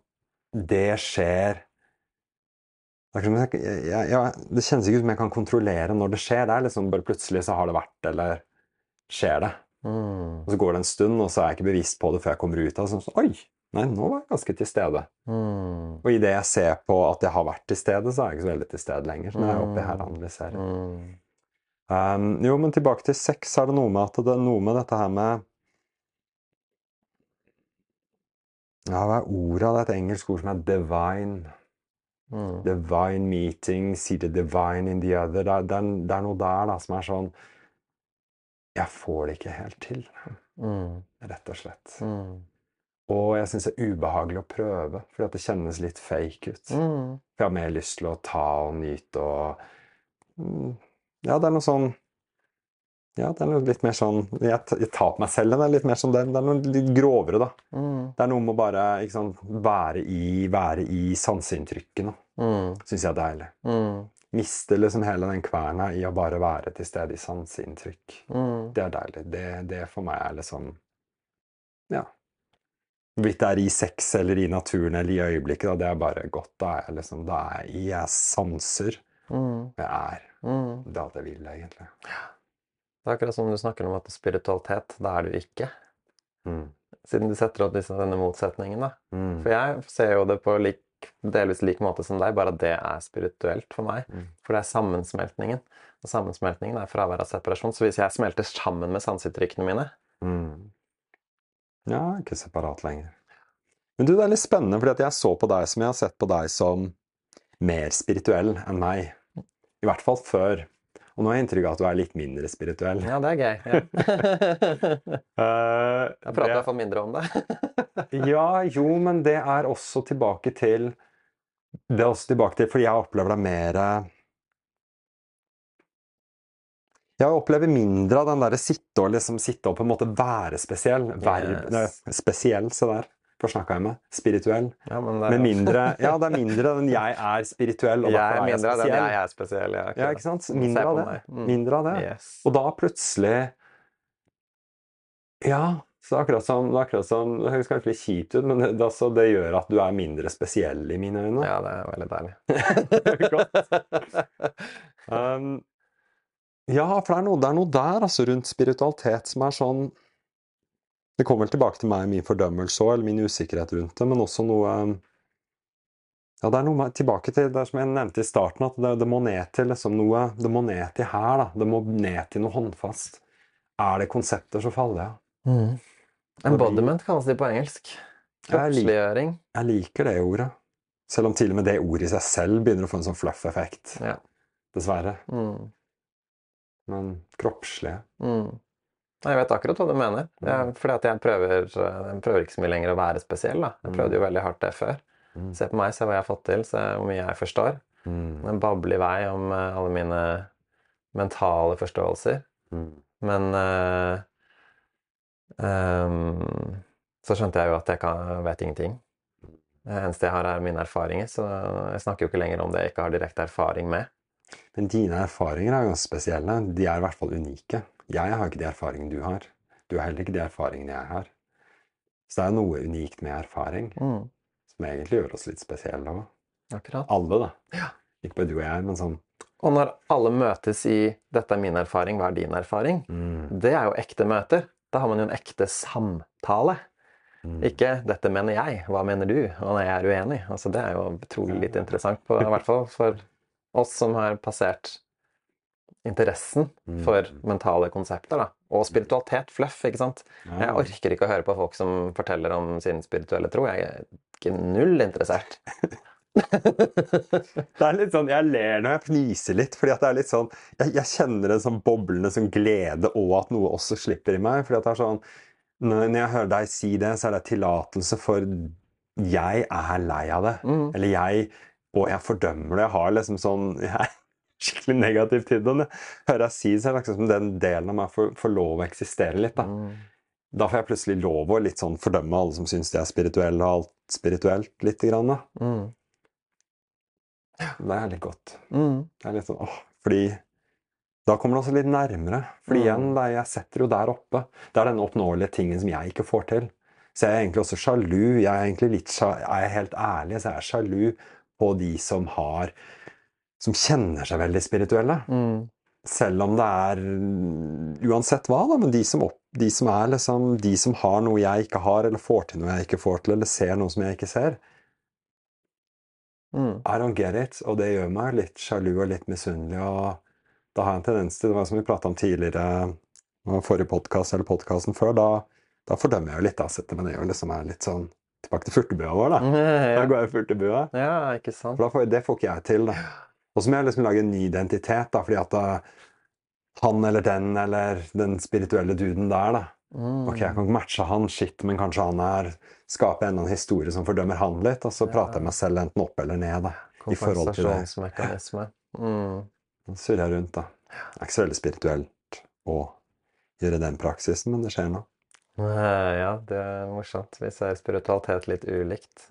Speaker 2: det skjer det, jeg, jeg, jeg, det kjennes ikke ut som jeg kan kontrollere når det skjer. Det er liksom bare plutselig så har det vært, eller skjer det. Mm. Og så går det en stund, og så er jeg ikke bevisst på det før jeg kommer ut av det. Sånn, Oi! Nei, nå var jeg ganske til stede. Mm. Og idet jeg ser på at jeg har vært til stede, så er jeg ikke så veldig til stede lenger. Så nå er jeg oppe her og analyserer. Mm. Um, jo, men tilbake til sex, er det noe med at det er noe med dette her med Ja, hva er ordet? Det er et engelsk ord som er divine. Mm. Divine meeting, see the divine in the other. Det er, det er, det er noe der da, som er sånn jeg får det ikke helt til. Mm. Rett og slett. Mm. Og jeg syns det er ubehagelig å prøve, fordi det kjennes litt fake ut. Mm. For jeg har mer lyst til å ta og nyte og mm, Ja, det er noe sånn Ja, det er noe litt mer sånn Jeg, jeg tar på meg selv er litt mer sånn, det. Det er noe litt grovere, da. Mm. Det er noe med å bare sant, være i, være i sanseinntrykkene. Mm. Syns jeg er deilig. Mm mister liksom hele den kverna i å bare være til stede i sanseinntrykk. Mm. Det er deilig. Det, det, for meg er liksom Ja. Hvorvidt det er i sex eller i naturen eller i øyeblikket, da, det er bare godt. Da er jeg liksom Da er jeg, jeg sanser. Mm. Jeg er. Mm. Det er alt jeg vil, egentlig.
Speaker 1: Det er akkurat som du snakker om at spiritualitet, da er du ikke. Mm. Siden du setter opp disse, denne motsetningen, da. Mm. For jeg ser jo det på litt delvis lik måte som deg, bare at det er spirituelt for meg.
Speaker 2: Mm.
Speaker 1: For det er sammensmeltningen. Og sammensmeltningen er fravær av separasjon. Så hvis jeg smelter sammen med sanseinntrykkene mine
Speaker 2: Mm. Ja, ikke separat lenger. Men du, det er litt spennende, fordi jeg så på deg som jeg har sett på deg som mer spirituell enn meg. I hvert fall før. Og nå har jeg inntrykk av at du er litt mindre spirituell.
Speaker 1: Ja, det er gøy. Ja.
Speaker 2: Eh,
Speaker 1: Jeg prater i hvert fall mindre om det.
Speaker 2: Ja, jo, men det er også tilbake til Det er også tilbake til Fordi jeg opplever deg mer Jeg opplever mindre av den derre sitte og liksom sitte og på en måte være spesiell. Verb,
Speaker 1: Yes.
Speaker 2: spesiell, se der. Hva snakka jeg med? Spirituell.
Speaker 1: Ja, men det
Speaker 2: er, mindre Ja, det er mindre enn jeg er spirituell, og
Speaker 1: Jeg
Speaker 2: derfor
Speaker 1: er
Speaker 2: er jeg
Speaker 1: mindre av den
Speaker 2: spesiell.
Speaker 1: jeg er spesiell. Ja,
Speaker 2: Ja, ikke sant? Mindre av det.
Speaker 1: Mm.
Speaker 2: Mindre av det.
Speaker 1: Yes.
Speaker 2: Og da plutselig Ja, så det er akkurat som Det, er akkurat som, det høres kanskje litt kjipt ut, men det, altså, det gjør at du er mindre spesiell i mine øyne.
Speaker 1: Ja, det er veldig deilig.
Speaker 2: Godt. Um, ja, for det er, noe, det er noe der altså, rundt spiritualitet som er sånn Det kommer vel tilbake til meg, min fordømmelse òg, eller min usikkerhet rundt det, men også noe Ja, det er noe tilbake til det som jeg nevnte i starten, at det, det må ned til liksom noe Det må ned til her, da. Det må ned til noe håndfast. Er det konsepter, så faller jeg.
Speaker 1: Mm. Embodiment kalles det på engelsk. Kroppsliggjøring.
Speaker 2: Jeg liker det ordet. Selv om til og med det ordet i seg selv begynner å få en sånn fluff-effekt.
Speaker 1: Ja.
Speaker 2: Dessverre.
Speaker 1: Mm.
Speaker 2: Men kroppslige.
Speaker 1: Mm. Jeg vet akkurat hva du mener. Er fordi at jeg prøver, jeg prøver ikke så mye lenger å være spesiell. da. Jeg prøvde jo veldig hardt det før.
Speaker 2: Mm.
Speaker 1: Se på meg, se hva jeg har fått til, se hvor mye jeg forstår.
Speaker 2: Mm.
Speaker 1: En bable i vei om eh, alle mine mentale forståelser.
Speaker 2: Mm.
Speaker 1: Men uh, um, så skjønte jeg jo at jeg kan, vet ingenting. Det eneste jeg har, er mine erfaringer, så jeg snakker jo ikke lenger om det jeg ikke har direkte erfaring med.
Speaker 2: Men dine erfaringer er ganske spesielle. De er i hvert fall unike. Jeg har ikke de erfaringene du har. Du har heller ikke de erfaringene jeg har. Så det er noe unikt med erfaring
Speaker 1: Mm,
Speaker 2: som egentlig gjør oss litt spesielle òg. Alle, da. Ikke bare du og jeg, men sånn
Speaker 1: Og når alle møtes i 'dette er min erfaring, hva er din erfaring',
Speaker 2: mm.
Speaker 1: det er jo ekte møter. Da har man jo en ekte samtale.
Speaker 2: Mm.
Speaker 1: Ikke 'dette mener jeg, hva mener du?' og 'nei, jeg er uenig'. Altså, det er jo utrolig litt interessant, på, i hvert fall for oss som har passert interessen
Speaker 2: Mm.
Speaker 1: for mentale konsepter. Da. Og spiritualitet, fluff, ikke sant.
Speaker 2: Ja.
Speaker 1: Jeg orker ikke å høre på folk som forteller om sin spirituelle tro. Jeg er ikke null interessert.
Speaker 2: Det er litt sånn, Jeg ler når jeg fniser litt, fordi at det er litt sånn Jeg, jeg kjenner en sånn boblende sånn glede og at noe også slipper i meg. fordi at det er sånn Når, jeg hører deg si det, så er det tillatelse for Jeg er lei av det.
Speaker 1: Mm.
Speaker 2: Eller jeg Og jeg fordømmer det. Jeg har liksom sånn Jeg skikkelig negativ til det. Når hører jeg si det, så er det akkurat som den delen av meg får, får lov å eksistere litt. da.
Speaker 1: Mm.
Speaker 2: Da får jeg plutselig lov å litt sånn fordømme alle som syns de er spirituelle, og alt spirituelt lite grann. da.
Speaker 1: Mm.
Speaker 2: Det er litt godt.
Speaker 1: Mm.
Speaker 2: Det er litt sånn, åh, fordi da kommer det også litt nærmere. For
Speaker 1: Mm.
Speaker 2: igjen, da, jeg setter jo der oppe. Det er den oppnåelige tingen som jeg ikke får til. Så jeg er egentlig også sjalu. Jeg er egentlig litt er jeg helt ærlig, så jeg er sjalu på de som har Som kjenner seg veldig spirituelle.
Speaker 1: Mm.
Speaker 2: Selv om det er mm, Uansett hva, da, men de som, opp, de som er liksom De som har noe jeg ikke har, eller får til noe jeg ikke får til, eller ser noe som jeg ikke ser.
Speaker 1: Mm.
Speaker 2: I don't get it, og det gjør meg litt sjalu og litt misunnelig. og Da har jeg en tendens til, det var som vi prata om tidligere, forrige podkast eller podkasten før, da, da fordømmer jeg jo litt. da, setter meg ned og liksom er litt sånn Tilbake til furtebua vår, da. Da
Speaker 1: Ja.
Speaker 2: går jeg i furtebua.
Speaker 1: ja, ikke sant.
Speaker 2: For da får, det får ikke jeg til, da. Og så må jeg liksom lage en ny identitet, da, fordi at da, han eller den eller den spirituelle duden der, da
Speaker 1: Mm.
Speaker 2: Ok, jeg kan ikke matche han, shit, men kanskje han er Skape en eller annen historie som fordømmer han litt, og så prater jeg meg selv enten opp eller ned, da. I forhold til det.
Speaker 1: Mm.
Speaker 2: Surrer jeg rundt, da. Det er ikke så veldig spirituelt å gjøre den praksisen, men det skjer nå.
Speaker 1: Eh, Ja, det er morsomt. Vi ser spiritualitet litt ulikt.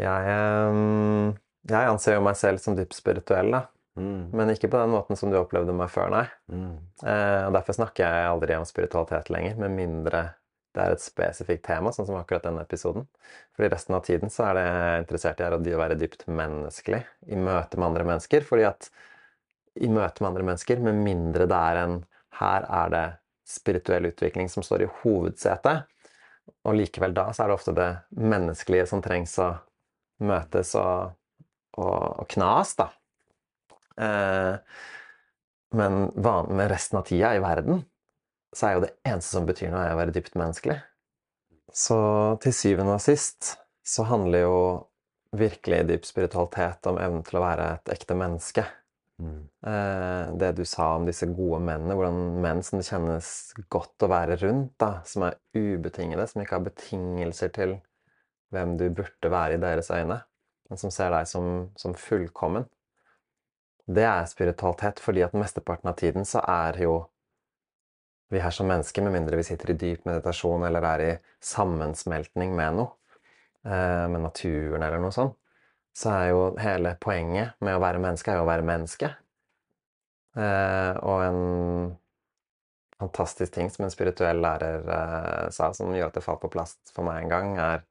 Speaker 1: Jeg, ehm, jeg anser jo meg selv som dypt spirituell, da.
Speaker 2: Mm.
Speaker 1: Men ikke på den måten som du opplevde meg før, nei.
Speaker 2: Mm.
Speaker 1: Eh, og Derfor snakker jeg aldri om spiritualitet lenger, med mindre det er et spesifikt tema, sånn som akkurat denne episoden. Fordi resten av tiden så er det interessert i å være dypt menneskelig i møte med andre mennesker. Fordi at i møte med andre mennesker, med mindre det er en Her er det spirituell utvikling som står i hovedsetet. Og likevel da så er det ofte det menneskelige som trengs å møtes og, og, og knas, da. Eh, men med resten av tida i verden så er jo det eneste som betyr noe, er å være dypt menneskelig. Så til syvende og sist så handler jo virkelig dyp spiritualitet om evnen til å være et ekte menneske. Mm. Eh, det du sa om disse gode mennene, hvordan menn som det kjennes godt å være rundt, da, som er ubetingede, som ikke har betingelser til hvem du burde være i deres øyne, men som ser deg som, som fullkommen. Det er spiritualitet, fordi at mesteparten av tiden så er jo vi her som mennesker, med mindre vi sitter i dyp meditasjon eller er i sammensmeltning med noe, eh, med naturen eller noe sånt, så er jo hele poenget med å være menneske, er jo å være menneske. Eh, og en fantastisk ting som en spirituell lærer eh, sa, som gjør at det falt på plass for meg en gang, er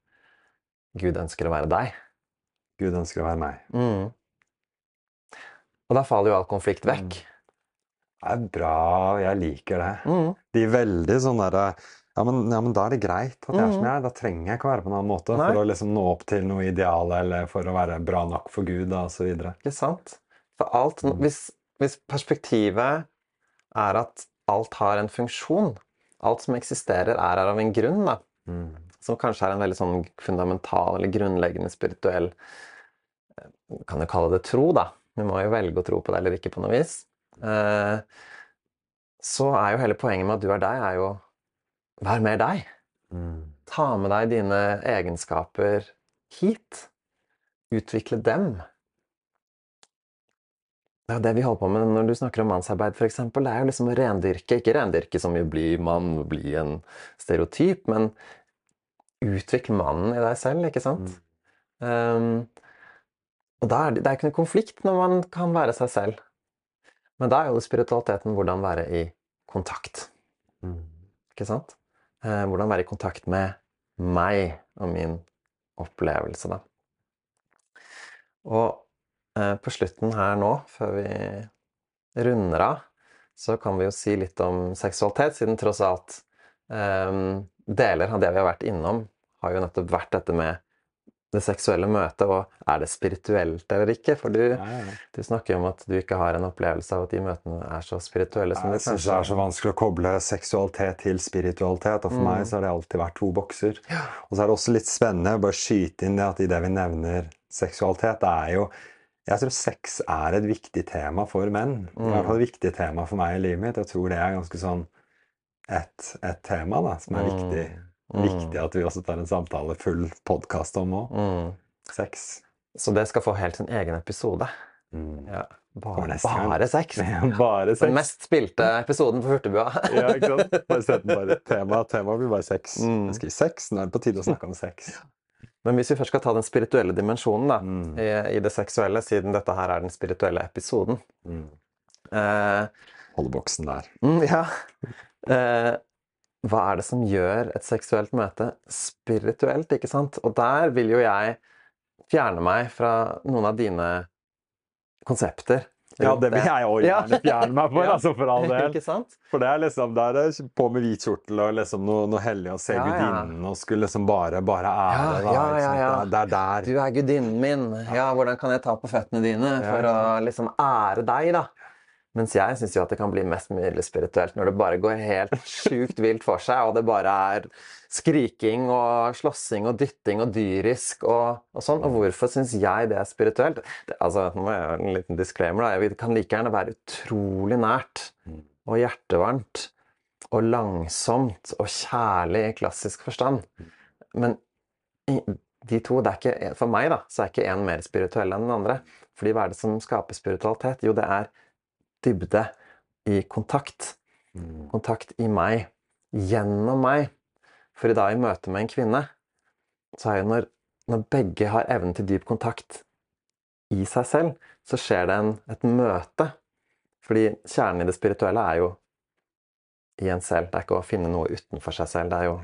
Speaker 1: Gud ønsker å være deg.
Speaker 2: Gud ønsker å være meg.
Speaker 1: Mm. Og da faller jo all konflikt vekk. Mm.
Speaker 2: Det er bra, jeg liker det. Mm. De er veldig sånn derre ja, ja, men da er det greit at jeg er som mm. jeg er. Da trenger jeg ikke å være på en annen måte Nei. for å liksom nå opp til noe ideal eller for å være bra nok for Gud osv.
Speaker 1: Ikke sant? For alt mm. hvis, hvis, perspektivet er at alt har en funksjon, alt som eksisterer, er her av en grunn, da, mm. som kanskje er en veldig sånn fundamental eller grunnleggende spirituell eh, Kan jo kalle det tro, da. Vi må jo velge å tro på det eller ikke på noe vis. Eh, så er jo hele poenget med at du er deg, er jo vær mer deg. Mm. Ta med deg dine egenskaper hit. Utvikle dem. Det er jo det vi holder på med når du snakker om mannsarbeid, f.eks. Det er jo liksom å rendyrke, ikke rendyrke som jo bli mann, bli en stereotyp, men utvikle mannen i deg selv, ikke sant? Mm. Um, og er det, det er ikke noe konflikt når man kan være seg selv. Men da er jo spiritualiteten hvordan være i kontakt. Mm. Ikke sant? Eh, hvordan være i kontakt med meg og min opplevelse, da. Og eh, på slutten her nå, før vi runder av, så kan vi jo si litt om seksualitet, siden tross alt eh, deler av det vi har vært innom, har jo nettopp vært dette med det seksuelle møtet, og er det spirituelt eller ikke? For du, du snakker jo om at du ikke har en opplevelse av at de møtene er så spirituelle som
Speaker 2: jeg
Speaker 1: det kanskje
Speaker 2: det er så vanskelig å koble seksualitet til spiritualitet, og for mm. meg så har det alltid vært to bokser. Og så er det også litt spennende å bare skyte inn det at i det vi nevner seksualitet, det er jo jeg tror sex er et viktig tema for menn. Mm. Hvert fall et viktig tema for meg i livet mitt. Jeg tror det er ganske sånn et, et tema da, som er mm. viktig Mm. Viktig at vi også tar en samtale, full podkast om òg. Mm. Sex.
Speaker 1: Så det skal få helt sin egen episode. Mm. Ja. Bare, bare sex.
Speaker 2: bare sex.
Speaker 1: Den mest spilte episoden på Hurtigbua.
Speaker 2: ja, ikke sant? Bare sett bare. Tema, tema blir bare sex. Mm. Jeg sex, nå er det på tide å snakke om sex.
Speaker 1: Men hvis vi først skal ta den spirituelle dimensjonen da, mm. i, i, det seksuelle, siden dette her er den spirituelle episoden mm.
Speaker 2: eh, Holde boksen der.
Speaker 1: Mm, ja. Eh, hva er det som gjør et seksuelt møte spirituelt, ikke sant? Og der vil jo jeg fjerne meg fra noen av dine konsepter.
Speaker 2: Ja, det vil jeg òg gjerne fjerne meg for, ja. altså for all del. For det er liksom, der er det på med hvit kjortel og liksom noe, noe hellig og se ja, gudinnen og skulle liksom bare, bare ære.
Speaker 1: Ja, ja, ja. Det er der. Du er gudinnen min. Ja, hvordan kan jeg ta på føttene dine for å liksom ære deg, da? Mens jeg syns jo at det kan bli mest mulig spirituelt når det bare går helt sjukt vilt for seg, og det bare er skriking og slåssing og dytting og dyrisk og, og sånn. Og hvorfor syns jeg det er spirituelt? Det, altså, nå må jeg ha en liten disclaimer. da, Det kan like gjerne være utrolig nært og hjertevarmt og langsomt og kjærlig i klassisk forstand. Men de to, det er ikke, for meg da, så er ikke én mer spirituell enn den andre. Fordi hva er det som skaper spiritualitet? Jo, det er dybde i kontakt. Mm. Kontakt i meg. Gjennom meg. For i dag, i møte med en kvinne, så er jo når, når begge har evnen til dyp kontakt i seg selv, så skjer det en, et møte. Fordi kjernen i det spirituelle er jo i en selv. Det er ikke å finne noe utenfor seg selv. Det er jo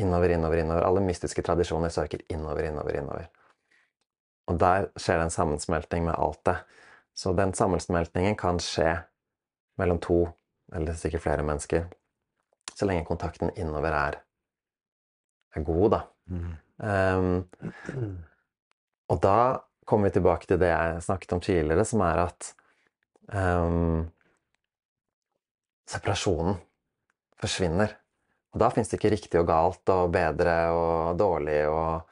Speaker 1: innover, innover, innover. Alle mystiske tradisjoner søker innover, innover, innover. Og der skjer det en sammensmelting med alt det. Så den sammensmeltningen kan skje mellom to, eller sikkert flere mennesker, så lenge kontakten innover er, er god, da. Mm. Um, Og da kommer vi tilbake til det jeg snakket om tidligere, som er at um, separasjonen forsvinner. Og da fins det ikke riktig og galt og bedre og dårlig og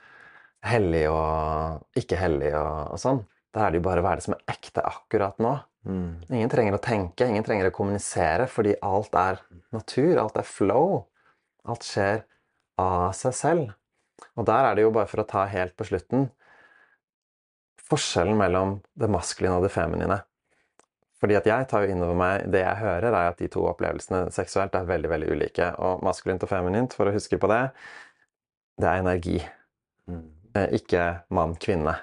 Speaker 1: hellig og ikke hellig og, og sånn. Da er det jo bare hva er det som er ekte akkurat nå. Mm. Ingen trenger å tenke, ingen trenger å kommunisere, fordi alt er natur, alt er flow. Alt skjer av seg selv. Og der er det jo, bare for å ta helt på slutten, forskjellen mellom det maskuline og det feminine. Fordi at jeg tar jo innover meg Det jeg hører, er at de to opplevelsene seksuelt er veldig veldig ulike. Og maskulint og feminint, for å huske på det, det er energi. Mm. Eh, ikke mann-kvinne.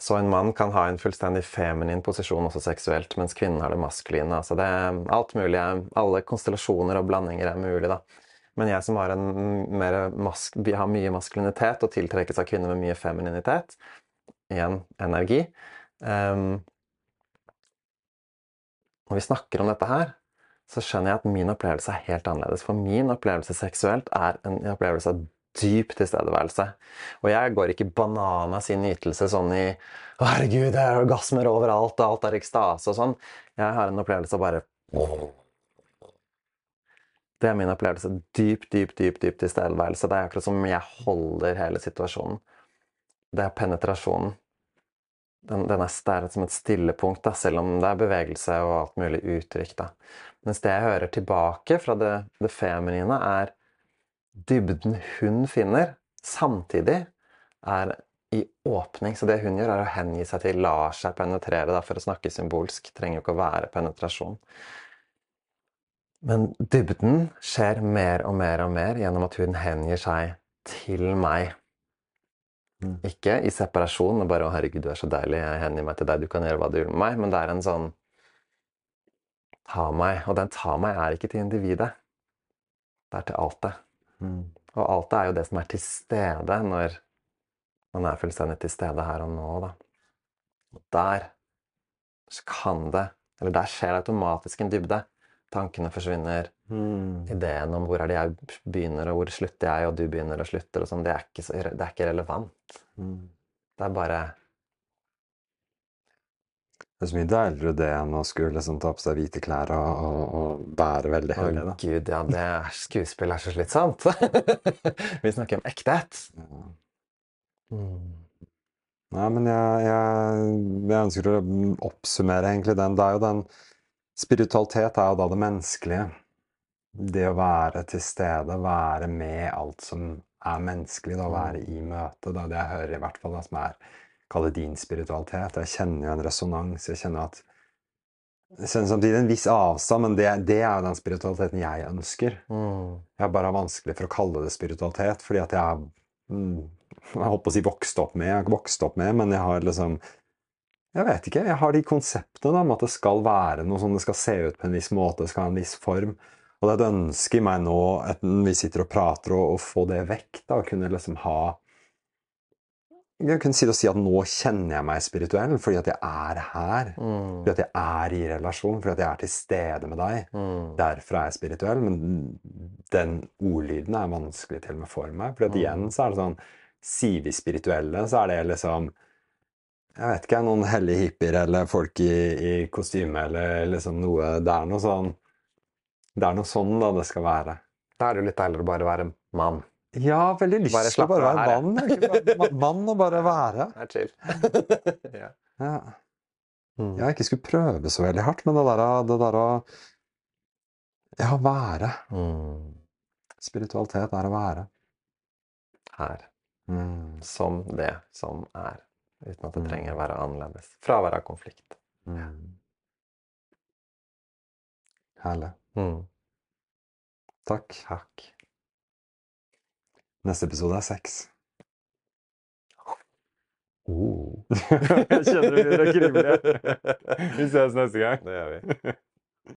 Speaker 1: Så en mann kan ha en fullstendig feminin posisjon også seksuelt, mens kvinnen har det maskuline. Altså det er alt mulig. Alle konstellasjoner og blandinger er mulig, da. Men jeg som har, har mye maskulinitet og tiltrekkes av kvinner med mye femininitet, igjen energi um, Når vi snakker om dette her, så skjønner jeg at min opplevelse er helt annerledes. For min opplevelse seksuelt er en opplevelse av dyp tilstedeværelse. Og jeg går ikke bananas i nytelse sånn i 'Å, herregud, det er orgasmer overalt, og alt er ekstase' og sånn. Jeg har en opplevelse av bare Det er min opplevelse. Dyp, dyp, dyp dyp tilstedeværelse. Det er akkurat som jeg holder hele situasjonen. Det er penetrasjonen. Den, den er sterk som et stillepunkt, da, selv om det er bevegelse og alt mulig uttrykk. Da. Mens det jeg hører tilbake fra det, det feminine, er dybden hun finner, samtidig er i åpning. Så det hun gjør, er å hengi seg til, lar seg penetrere, da, for å snakke symbolsk. Trenger jo ikke å være penetrasjon. Men dybden skjer mer og mer og mer gjennom at hun hengir seg til meg. Mm. Ikke i separasjon og bare 'Å, herregud, du er så deilig, jeg hengir meg til deg, du kan gjøre hva du vil med meg', men det er en sånn ta meg. Og den ta meg er ikke til individet. Det er til altet. Mm. Og alt er jo det som er til stede når man er fullstendig til stede her og nå, da. Og der kan det Eller der skjer det automatisk en dybde. Tankene forsvinner. Mm. Ideen om hvor er det jeg begynner, og hvor slutter jeg, og du begynner og slutter, og sånn, det, det, er ikke relevant. Mm. Det er bare
Speaker 2: det er så mye deiligere det enn å skulle liksom ta på seg hvite klær og, og, og bære veldig hellig.
Speaker 1: Å gud, ja, det er, skuespill er så slitsomt. Vi snakker om ektehet. Ja.
Speaker 2: Mm. Nei, men jeg, jeg, jeg, ønsker å oppsummere egentlig den. Det er jo den Spiritualitet er jo da det menneskelige. Det å være til stede, være med alt som er menneskelig, da, være i møte. Det er det jeg hører, i hvert fall, da, som er Kall det din spiritualitet. Jeg kjenner jo en resonans. Jeg kjenner at jeg kjenner samtidig en viss avstand, men det, det er jo den spiritualiteten jeg ønsker. Mm. Jeg bare har vanskelig for å kalle det spiritualitet, fordi at jeg mm, Jeg holdt på å si vokst opp med, jeg har ikke vokst opp med, men jeg har liksom Jeg vet ikke. Jeg har de konseptene om at det skal være noe sånn, det skal se ut på en viss måte, det skal ha en viss form. Og det er et ønske i meg nå, at vi sitter og prater, å få det vekk. da, kunne liksom ha jeg kunne si, si at nå kjenner jeg meg spirituell fordi at jeg er her. Mm. Fordi at jeg er i relasjon, fordi at jeg er til stede med deg. Mm. Derfor er jeg spirituell. Men den ordlyden er vanskelig til og med for meg. at mm. igjen så er det sånn Sier vi spirituelle, så er det liksom Jeg vet ikke, noen hellige hippier eller folk i, i kostyme eller liksom noe Det er noe sånn Det er noe sånn da det skal være.
Speaker 1: Da er det jo litt deiligere å bare være mann.
Speaker 2: Ja, veldig lyst til å bare være mann. Mann og bare være.
Speaker 1: Det er chill.
Speaker 2: ja. ja. Mm. Jeg ikke skulle prøve så veldig hardt, men det der, det der å Ja, være. Mm. Spiritualitet er å være.
Speaker 1: Her. Mm. Som det som er. Uten at det mm. trenger å være annerledes. Fravær av konflikt. Mm.
Speaker 2: Herlig.
Speaker 1: Mm.
Speaker 2: Takk.
Speaker 1: Takk.
Speaker 2: Neste episode er seks.
Speaker 1: Oh.
Speaker 2: jeg kjenner det blir å krible. Vi ses neste gang.
Speaker 1: Det gjør vi.